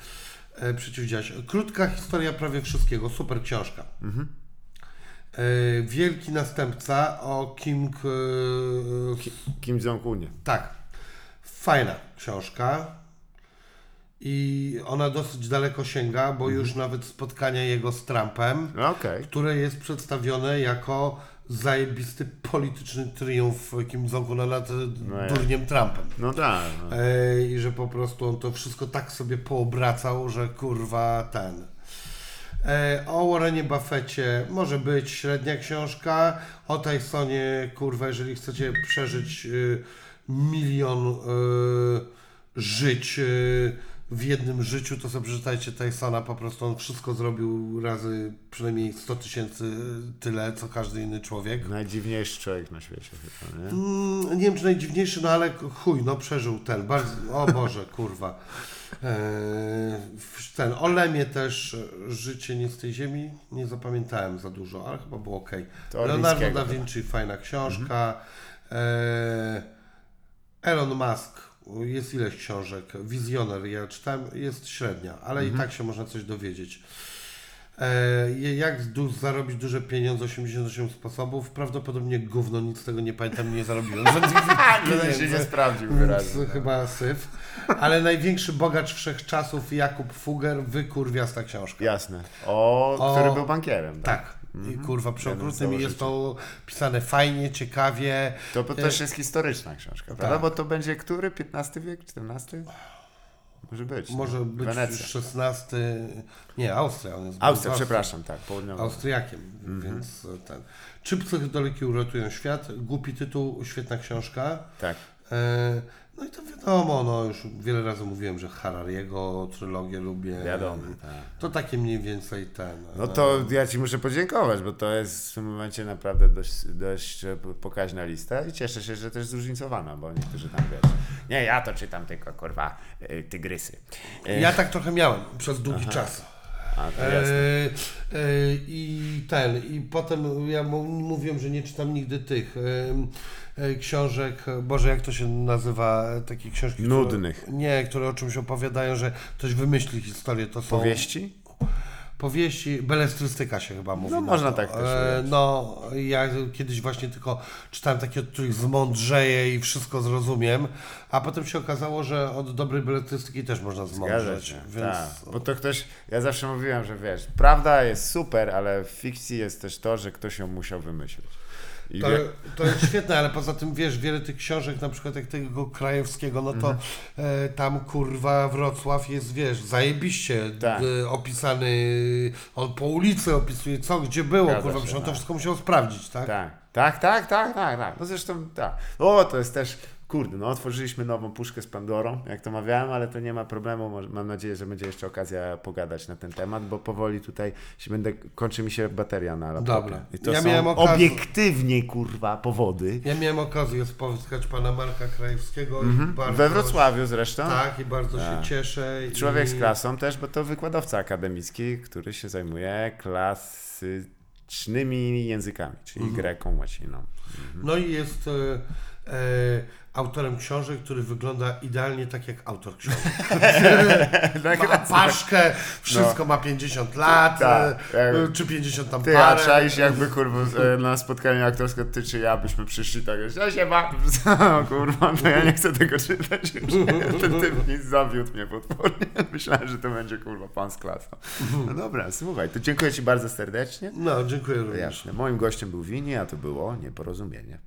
e, przeciwdziałać. Krótka historia prawie wszystkiego, super książka. Mhm. E, wielki następca o Kim. Kim Jong-unie. tak, fajna książka. I ona dosyć daleko sięga, bo Mhm. już nawet spotkania jego z Trumpem, okej. które jest przedstawione jako zajebisty polityczny triumf Kim Jong-una nad No durniem Trumpem. No tak. No. E, I że po prostu on to wszystko tak sobie poobracał, że kurwa ten. E, o Warrenie Buffetcie może być średnia książka. O Tysonie, kurwa, jeżeli chcecie przeżyć y, milion y, żyć w jednym życiu, to sobie przeczytajcie Tysona. Po prostu on wszystko zrobił razy przynajmniej 100 tysięcy tyle, co każdy inny człowiek. Najdziwniejszy człowiek na świecie chyba, nie? Mm, nie wiem, czy najdziwniejszy, no ale chuj, no przeżył ten. Bardzo, o Boże, kurwa. Eee, ten, o Lemie też e, Życie nie z tej ziemi. Nie zapamiętałem za dużo, ale chyba było ok. To Leonardo da Vinci, fajna książka. Eee, Elon Musk, Jest ileś książek. Wizjoner, ja czytałem, jest średnia, ale i tak się można coś dowiedzieć. E, jak du- zarobić duże pieniądze, 88 sposobów. Prawdopodobnie gówno, nic z tego nie pamiętam, nie zarobiłem. Żadnych Jeden się nie sprawdził wyraźnie. chyba syf. Ale największy bogacz wszechczasów, Jakub Fugger, wykurwiasta książka. Jasne. O, O, który był bankierem. Tak. I kurwa przeokrutnym i z jest to pisane fajnie, ciekawie. To, to też jest historyczna książka, prawda? tak. Bo to będzie który? XV wiek? XIV? Może być. Może być Wenecja. XVI. Nie, Austria. On jest Austria, przepraszam, tak, południowa. Austriakiem, Mhm. więc e, ten. Czy psychodeliki uratują świat? Głupi tytuł, świetna książka. Tak. E, no i to wiadomo, no już wiele razy mówiłem, że Harariego trylogię lubię. Wiadomo, tak. To takie mniej więcej ten. No to ja Ci muszę podziękować, bo to jest w tym momencie naprawdę dość, dość pokaźna lista i cieszę się, że też zróżnicowana, bo niektórzy tam wiesz. Nie, ja to czytam tylko kurwa y, tygrysy. Ja tak trochę miałem przez długi czas. A, to jasne. E, e, I ten, i potem ja mu- mówiłem, że nie czytam nigdy tych e, e, książek, Boże, jak to się nazywa, e, takie książki? które- Nudnych. nie, które o czymś opowiadają, że ktoś wymyśli historię, to są Powieści? Powieści, belestrystyka się chyba mówi. No, na można to. tak też E. No, ja kiedyś właśnie tylko czytałem takie, od których zmądrzeję i wszystko zrozumiem, a potem się okazało, że od dobrej beletrystyki też można zmądrzeć. Więc tak. Bo to ktoś, ja zawsze mówiłem, że wiesz, prawda jest super, ale w fikcji jest też to, że ktoś ją musiał wymyślić. To, wie- to jest świetne, ale poza tym wiesz, wiele tych książek, na przykład jak tego Krajewskiego, no to Mhm. e, tam kurwa Wrocław jest, wiesz, zajebiście Tak. e, opisany, on po ulicy opisuje co, gdzie było, Zgadza kurwa, przecież on to tak. wszystko musiał sprawdzić, tak? Tak, tak, tak, tak, tak, tak. No zresztą tak. O, to jest też, kurde, no otworzyliśmy nową puszkę z Pandorą, jak to mawiałem, ale to nie ma problemu. Mam nadzieję, że będzie jeszcze okazja pogadać na ten temat, bo powoli tutaj się będę, kończy mi się bateria na laptopie. Dobra. I to Ja są miałem okazję- obiektywnie, kurwa, powody. Ja miałem okazję spotkać pana Marka Krajewskiego i bardzo... Mhm. We Wrocławiu zresztą. Tak, i bardzo się Tak. cieszę. Człowiek i... z klasą też, bo to wykładowca akademicki, który się zajmuje klasycznymi językami, czyli Mhm. greką, łaciną. No i jest e, autorem książek, który wygląda idealnie tak jak autor książek. Ma paszkę, wszystko ma 50 lat, No. Tak, e, jak- czy 50 tam Ty, a parę. czaisz jakby kurwa e, na spotkaniu aktorskie ty czy ja byśmy przyszli tak, ja się ma, o, kurwa, no ja nie chcę tego czytać. Ten typ nic zawiódł mnie potwornie. Myślałem, że to będzie kurwa pan z klasą. No dobra, słuchaj, to dziękuję ci bardzo serdecznie. No, dziękuję również. Jasne, moim gościem był Wini, a to było nieporozumienie.